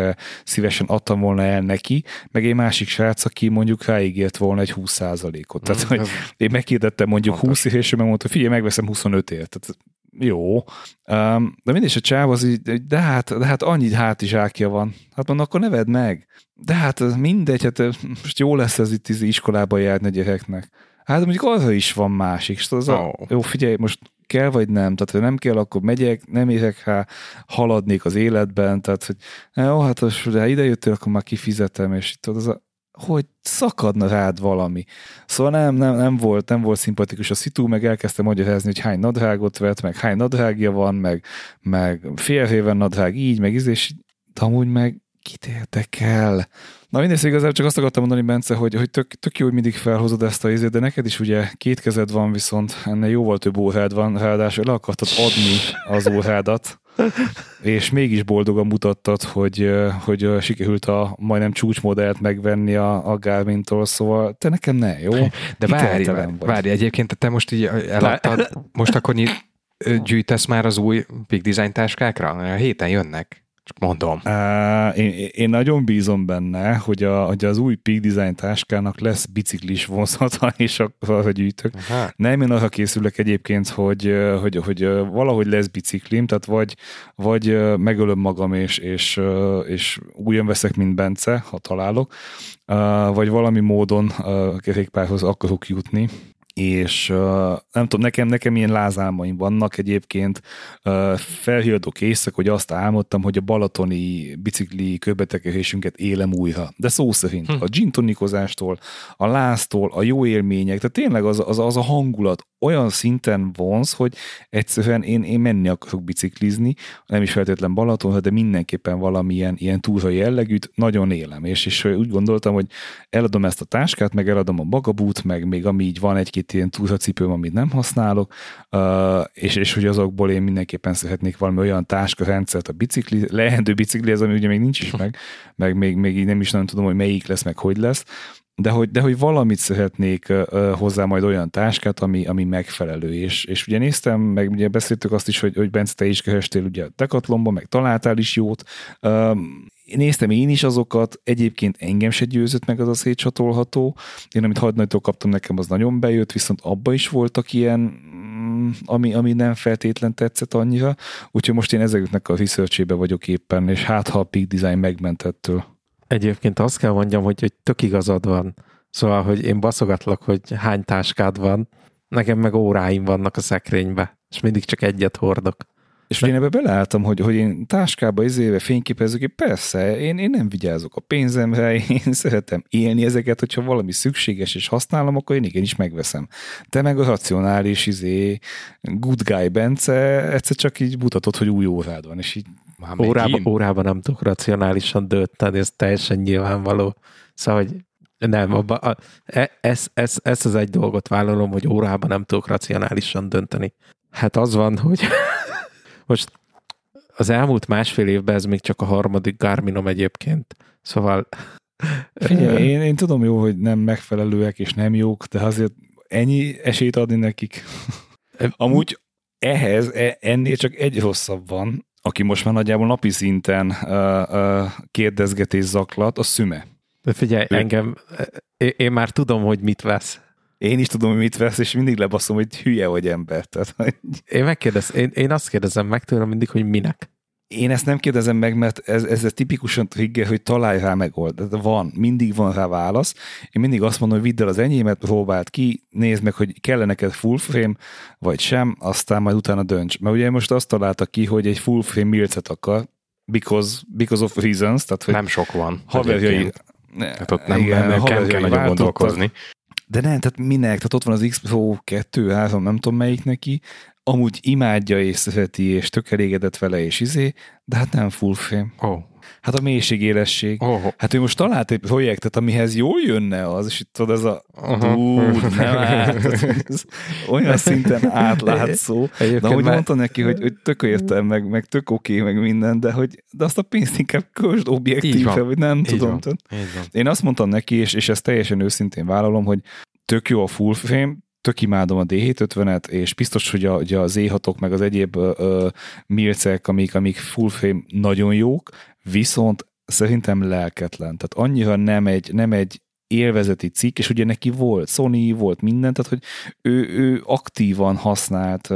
szívesen adtam volna el neki, meg egy másik srác, aki mondjuk ráígért volna egy 20%-ot. Tehát, mm, hogy én megkérdettem mondjuk fontos. 20 és ő megmondta, figyelj, megveszem 25-ért. Tehát jó. Um, de mindig a csáv az így, de hát, de hát annyi hátizsákja van. Hát mondom, akkor neved meg. De hát mindegy, hát most jó lesz ez itt iskolába járni a gyereknek. Hát mondjuk arra is van másik. És az oh. a, jó, figyelj, most kell vagy nem, tehát ha nem kell, akkor megyek, nem érek rá, haladnék az életben, tehát hogy jó, hát ha ide jöttél, akkor már kifizetem, és itt az a, hogy szakadna rád valami. Szóval nem, nem, nem volt, nem volt szimpatikus a szitu, meg elkezdtem magyarázni, hogy hány nadrágot vett, meg hány nadrágja van, meg, meg félréven nadrág így, meg íz, és amúgy meg kit érdekel? Na mindegy, szóval igazából csak azt akartam mondani, Bence, hogy, hogy tök, tök jó, hogy mindig felhozod ezt a izét, de neked is ugye két kezed van, viszont ennél jóval több órád van, ráadásul le akartad adni az órádat, és mégis boldogan mutattad, hogy, hogy sikerült a majdnem csúcsmodellt megvenni a, a Garmin-tól, szóval te nekem ne, jó? De várj, várj, egyébként te most így eladtad, most akkor gyűjtesz már az új Big Design táskákra? A héten jönnek. Csak mondom. Uh, én, én nagyon bízom benne, hogy, a, hogy az új Peak Design táskának lesz biciklis vonzata, és akkor hogy gyűjtök. Aha. Nem, én arra készülök egyébként, hogy, hogy, hogy valahogy lesz biciklim, tehát vagy, vagy megölöm magam, és, és, és újon veszek, mint Bence, ha találok, vagy valami módon kerékpárhoz akarok jutni, és uh, nem tudom, nekem, nekem ilyen lázálmaim vannak egyébként. Uh, felhíradok éjszak, hogy azt álmodtam, hogy a balatoni bicikli köbetekésünket élem újra. De szó szerint hm. a gintonikozástól, a láztól, a jó élmények, tehát tényleg az, az, az a hangulat olyan szinten vonz, hogy egyszerűen én, én menni akarok biciklizni, nem is feltétlen Balaton, de mindenképpen valamilyen ilyen túra jellegűt nagyon élem. És, és úgy gondoltam, hogy eladom ezt a táskát, meg eladom a bagabút, meg még ami így van egy-két ilyen túracipőm, amit nem használok, és, és hogy azokból én mindenképpen szeretnék valami olyan rendszert a bicikli, lehető bicikli, ez ami ugye még nincs is meg, meg még, még így nem is nagyon tudom, hogy melyik lesz, meg hogy lesz, de hogy, de hogy valamit szeretnék hozzá majd olyan táskát, ami, ami megfelelő, és, és ugye néztem, meg ugye beszéltük azt is, hogy, hogy Bence, te is kerestél ugye a Decathlonba, meg találtál is jót, um, néztem én is azokat, egyébként engem se győzött meg az a szétcsatolható, én amit hadnagytól kaptam nekem, az nagyon bejött, viszont abba is voltak ilyen, mm, ami, ami nem feltétlen tetszett annyira, úgyhogy most én ezeknek a research vagyok éppen, és hát ha a Peak Design megmentettől. Egyébként azt kell mondjam, hogy, hogy tök igazad van. Szóval, hogy én baszogatlak, hogy hány táskád van, nekem meg óráim vannak a szekrénybe, és mindig csak egyet hordok. És ugye én ebbe beleálltam, hogy, hogy én táskába izéve fényképezők, persze, én, én nem vigyázok a pénzemre, én szeretem élni ezeket, hogyha valami szükséges és használom, akkor én igenis megveszem. Te meg a racionális izé, good guy Bence, egyszer csak így mutatod, hogy új órád van, és így Órába, órába nem tudok racionálisan dönteni, ez teljesen nyilvánvaló. Szóval, hogy nem, abba, a, e, ez, ez, ez az egy dolgot vállalom, hogy órában nem tudok racionálisan dönteni. Hát az van, hogy most az elmúlt másfél évben ez még csak a harmadik Garminom egyébként. Szóval... Figyelj, én, én tudom jó, hogy nem megfelelőek és nem jók, de azért ennyi esélyt adni nekik. Amúgy ehhez e, ennél csak egy rosszabb van, aki most már nagyjából napi szinten uh, uh, kérdezgetés zaklat, a szüme. De figyelj, ő... engem, én már tudom, hogy mit vesz. Én is tudom, hogy mit vesz, és mindig lebaszom, hogy hülye vagy ember. Tehát, hogy... én, megkérdez, én, én azt kérdezem meg tőlem mindig, hogy minek. Én ezt nem kérdezem meg, mert ez, ez tipikusan trigger, hogy találj rá megoldást. Van, mindig van rá válasz. Én mindig azt mondom, hogy vidd el az enyémet, próbáld ki, nézd meg, hogy kell neked full frame, vagy sem, aztán majd utána dönts. Mert ugye most azt találta ki, hogy egy full frame milcet akar, because, because of reasons. Tehát, hogy nem sok van. Haverjai, hát ott nem, igen, nem, nem kell nagyon gondolkozni. De nem, tehát minek? Tehát ott van az X Pro 2, 3, nem tudom melyik neki, amúgy imádja és szereti, és tök elégedett vele, és izé, de hát nem full frame. Oh. Hát a mélységélesség. Oh. Hát ő most talált egy projektet, amihez jól jönne az, és itt tudod, ez a uh-huh. nem át, ez olyan szinten átlátszó. de ahogy már... mondta neki, hogy, hogy tök értem, meg, meg tök oké, okay, meg minden, de hogy de azt a pénzt inkább közd objektíve, vagy nem Így tudom. Van. Így van. Én azt mondtam neki, és, és ezt teljesen őszintén vállalom, hogy tök jó a full frame, tök imádom a D750-et, és biztos, hogy a, ugye a Z6-ok, meg az egyéb ö, milcek, amik, amik full frame nagyon jók, viszont szerintem lelketlen. Tehát annyira nem egy, nem egy élvezeti cikk, és ugye neki volt Sony, volt minden, tehát hogy ő, ő aktívan használt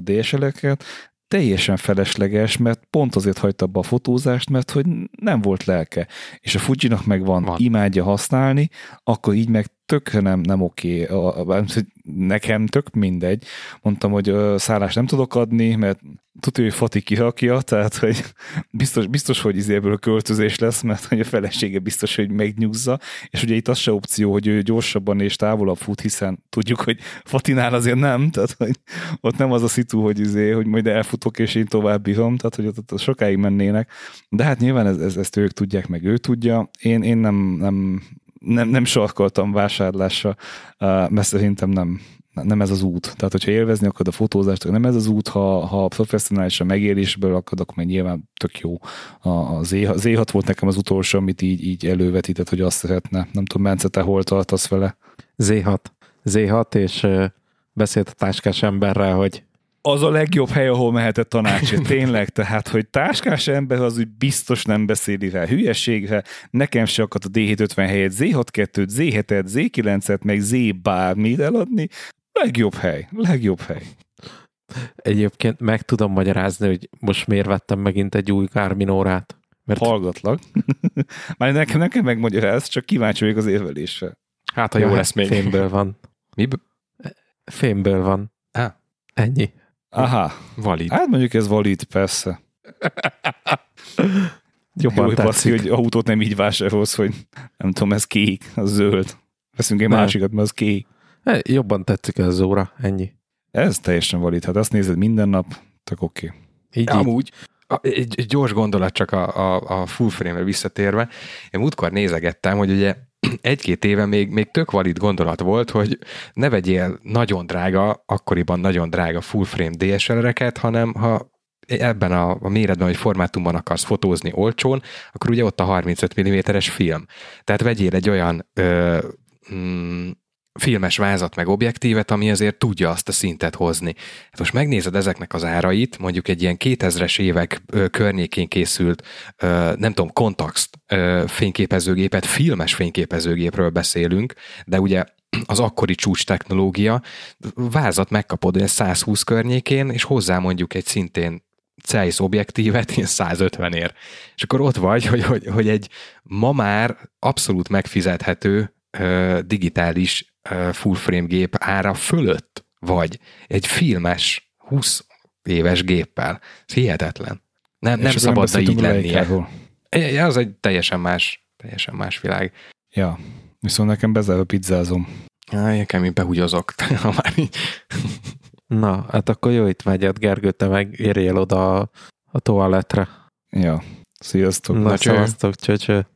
DSL-eket, teljesen felesleges, mert pont azért hagyta abba a fotózást, mert hogy nem volt lelke. És a Fujinak meg van, van. imádja használni, akkor így meg tökre nem, nem oké. Okay. nekem tök mindegy. Mondtam, hogy szállást nem tudok adni, mert tudja, hogy Fati kirakja, tehát hogy biztos, biztos hogy izéből költözés lesz, mert hogy a felesége biztos, hogy megnyugza, és ugye itt az se opció, hogy ő gyorsabban és távolabb fut, hiszen tudjuk, hogy Fatinál azért nem, tehát hogy ott nem az a szitu, hogy, izé, hogy majd elfutok és én tovább bírom, tehát hogy ott, ott sokáig mennének, de hát nyilván ez, ez, ezt ők tudják, meg ő tudja. Én, én nem, nem, nem, nem sarkoltam vásárlásra, mert szerintem nem, nem ez az út. Tehát, hogyha élvezni akarod a fotózást, nem ez az út, ha, ha professzionálisan megélésből akarod, akkor nyilván tök jó. A, a Z6 volt nekem az utolsó, amit így, így elővetített, hogy azt szeretne. Nem tudom, Bence, te hol tartasz vele? Z6. Z6, és beszélt a táskás emberrel, hogy az a legjobb hely, ahol mehetett tanácsért. Tényleg, tehát, hogy táskás ember az úgy biztos nem beszéli rá hülyeségre. Nekem se akadt a D750 helyett Z62-t, Z7-et, Z9-et, meg Z bármit eladni. Legjobb hely, legjobb hely. Egyébként meg tudom magyarázni, hogy most miért vettem megint egy új Garmin órát. Mert... Hallgatlak. Már nekem, nekem megmagyaráz, csak kíváncsi vagyok az érvelésre. Hát, ha jó ja, lesz még. Fémből van. Mi? Fémből van. Ah. Ennyi. Aha. Valid. Hát mondjuk ez valid, persze. Jobban Jó, tetszik. hogy autót nem így vásárolsz, hogy nem tudom, ez kék, az zöld. Veszünk egy nem. másikat, mert az kék. Jobban tetszik ez az óra, ennyi. Ez teljesen valid. Hát azt nézed minden nap, tök oké. Okay. Így, Amúgy, egy, egy gyors gondolat csak a, a, a full frame-re visszatérve. Én múltkor nézegettem, hogy ugye egy-két éve még, még tök valid gondolat volt, hogy ne vegyél nagyon drága, akkoriban nagyon drága full frame DSLR-eket, hanem ha ebben a, a méretben vagy formátumban akarsz fotózni olcsón, akkor ugye ott a 35 mm-es film. Tehát vegyél egy olyan ö, mm, filmes vázat meg objektívet, ami azért tudja azt a szintet hozni. Hát most megnézed ezeknek az árait, mondjuk egy ilyen 2000-es évek környékén készült, nem tudom, kontaxt fényképezőgépet, filmes fényképezőgépről beszélünk, de ugye az akkori csúcs technológia, vázat megkapod olyan 120 környékén, és hozzá mondjuk egy szintén Zeiss objektívet ilyen 150 ér. És akkor ott vagy, hogy, hogy, hogy egy ma már abszolút megfizethető digitális full frame gép ára fölött vagy egy filmes 20 éves géppel. Ez hihetetlen. Nem, nem szabadna így lennie. Ja, az egy teljesen más, teljesen más világ. Ja, viszont nekem bezárva pizzázom. Ja, nekem én behugyozok. már így. Na, hát akkor jó itt megyed, Gergő, te meg érjél oda a, a toaletre. Ja, sziasztok. Na, szavaztok, cső, cső.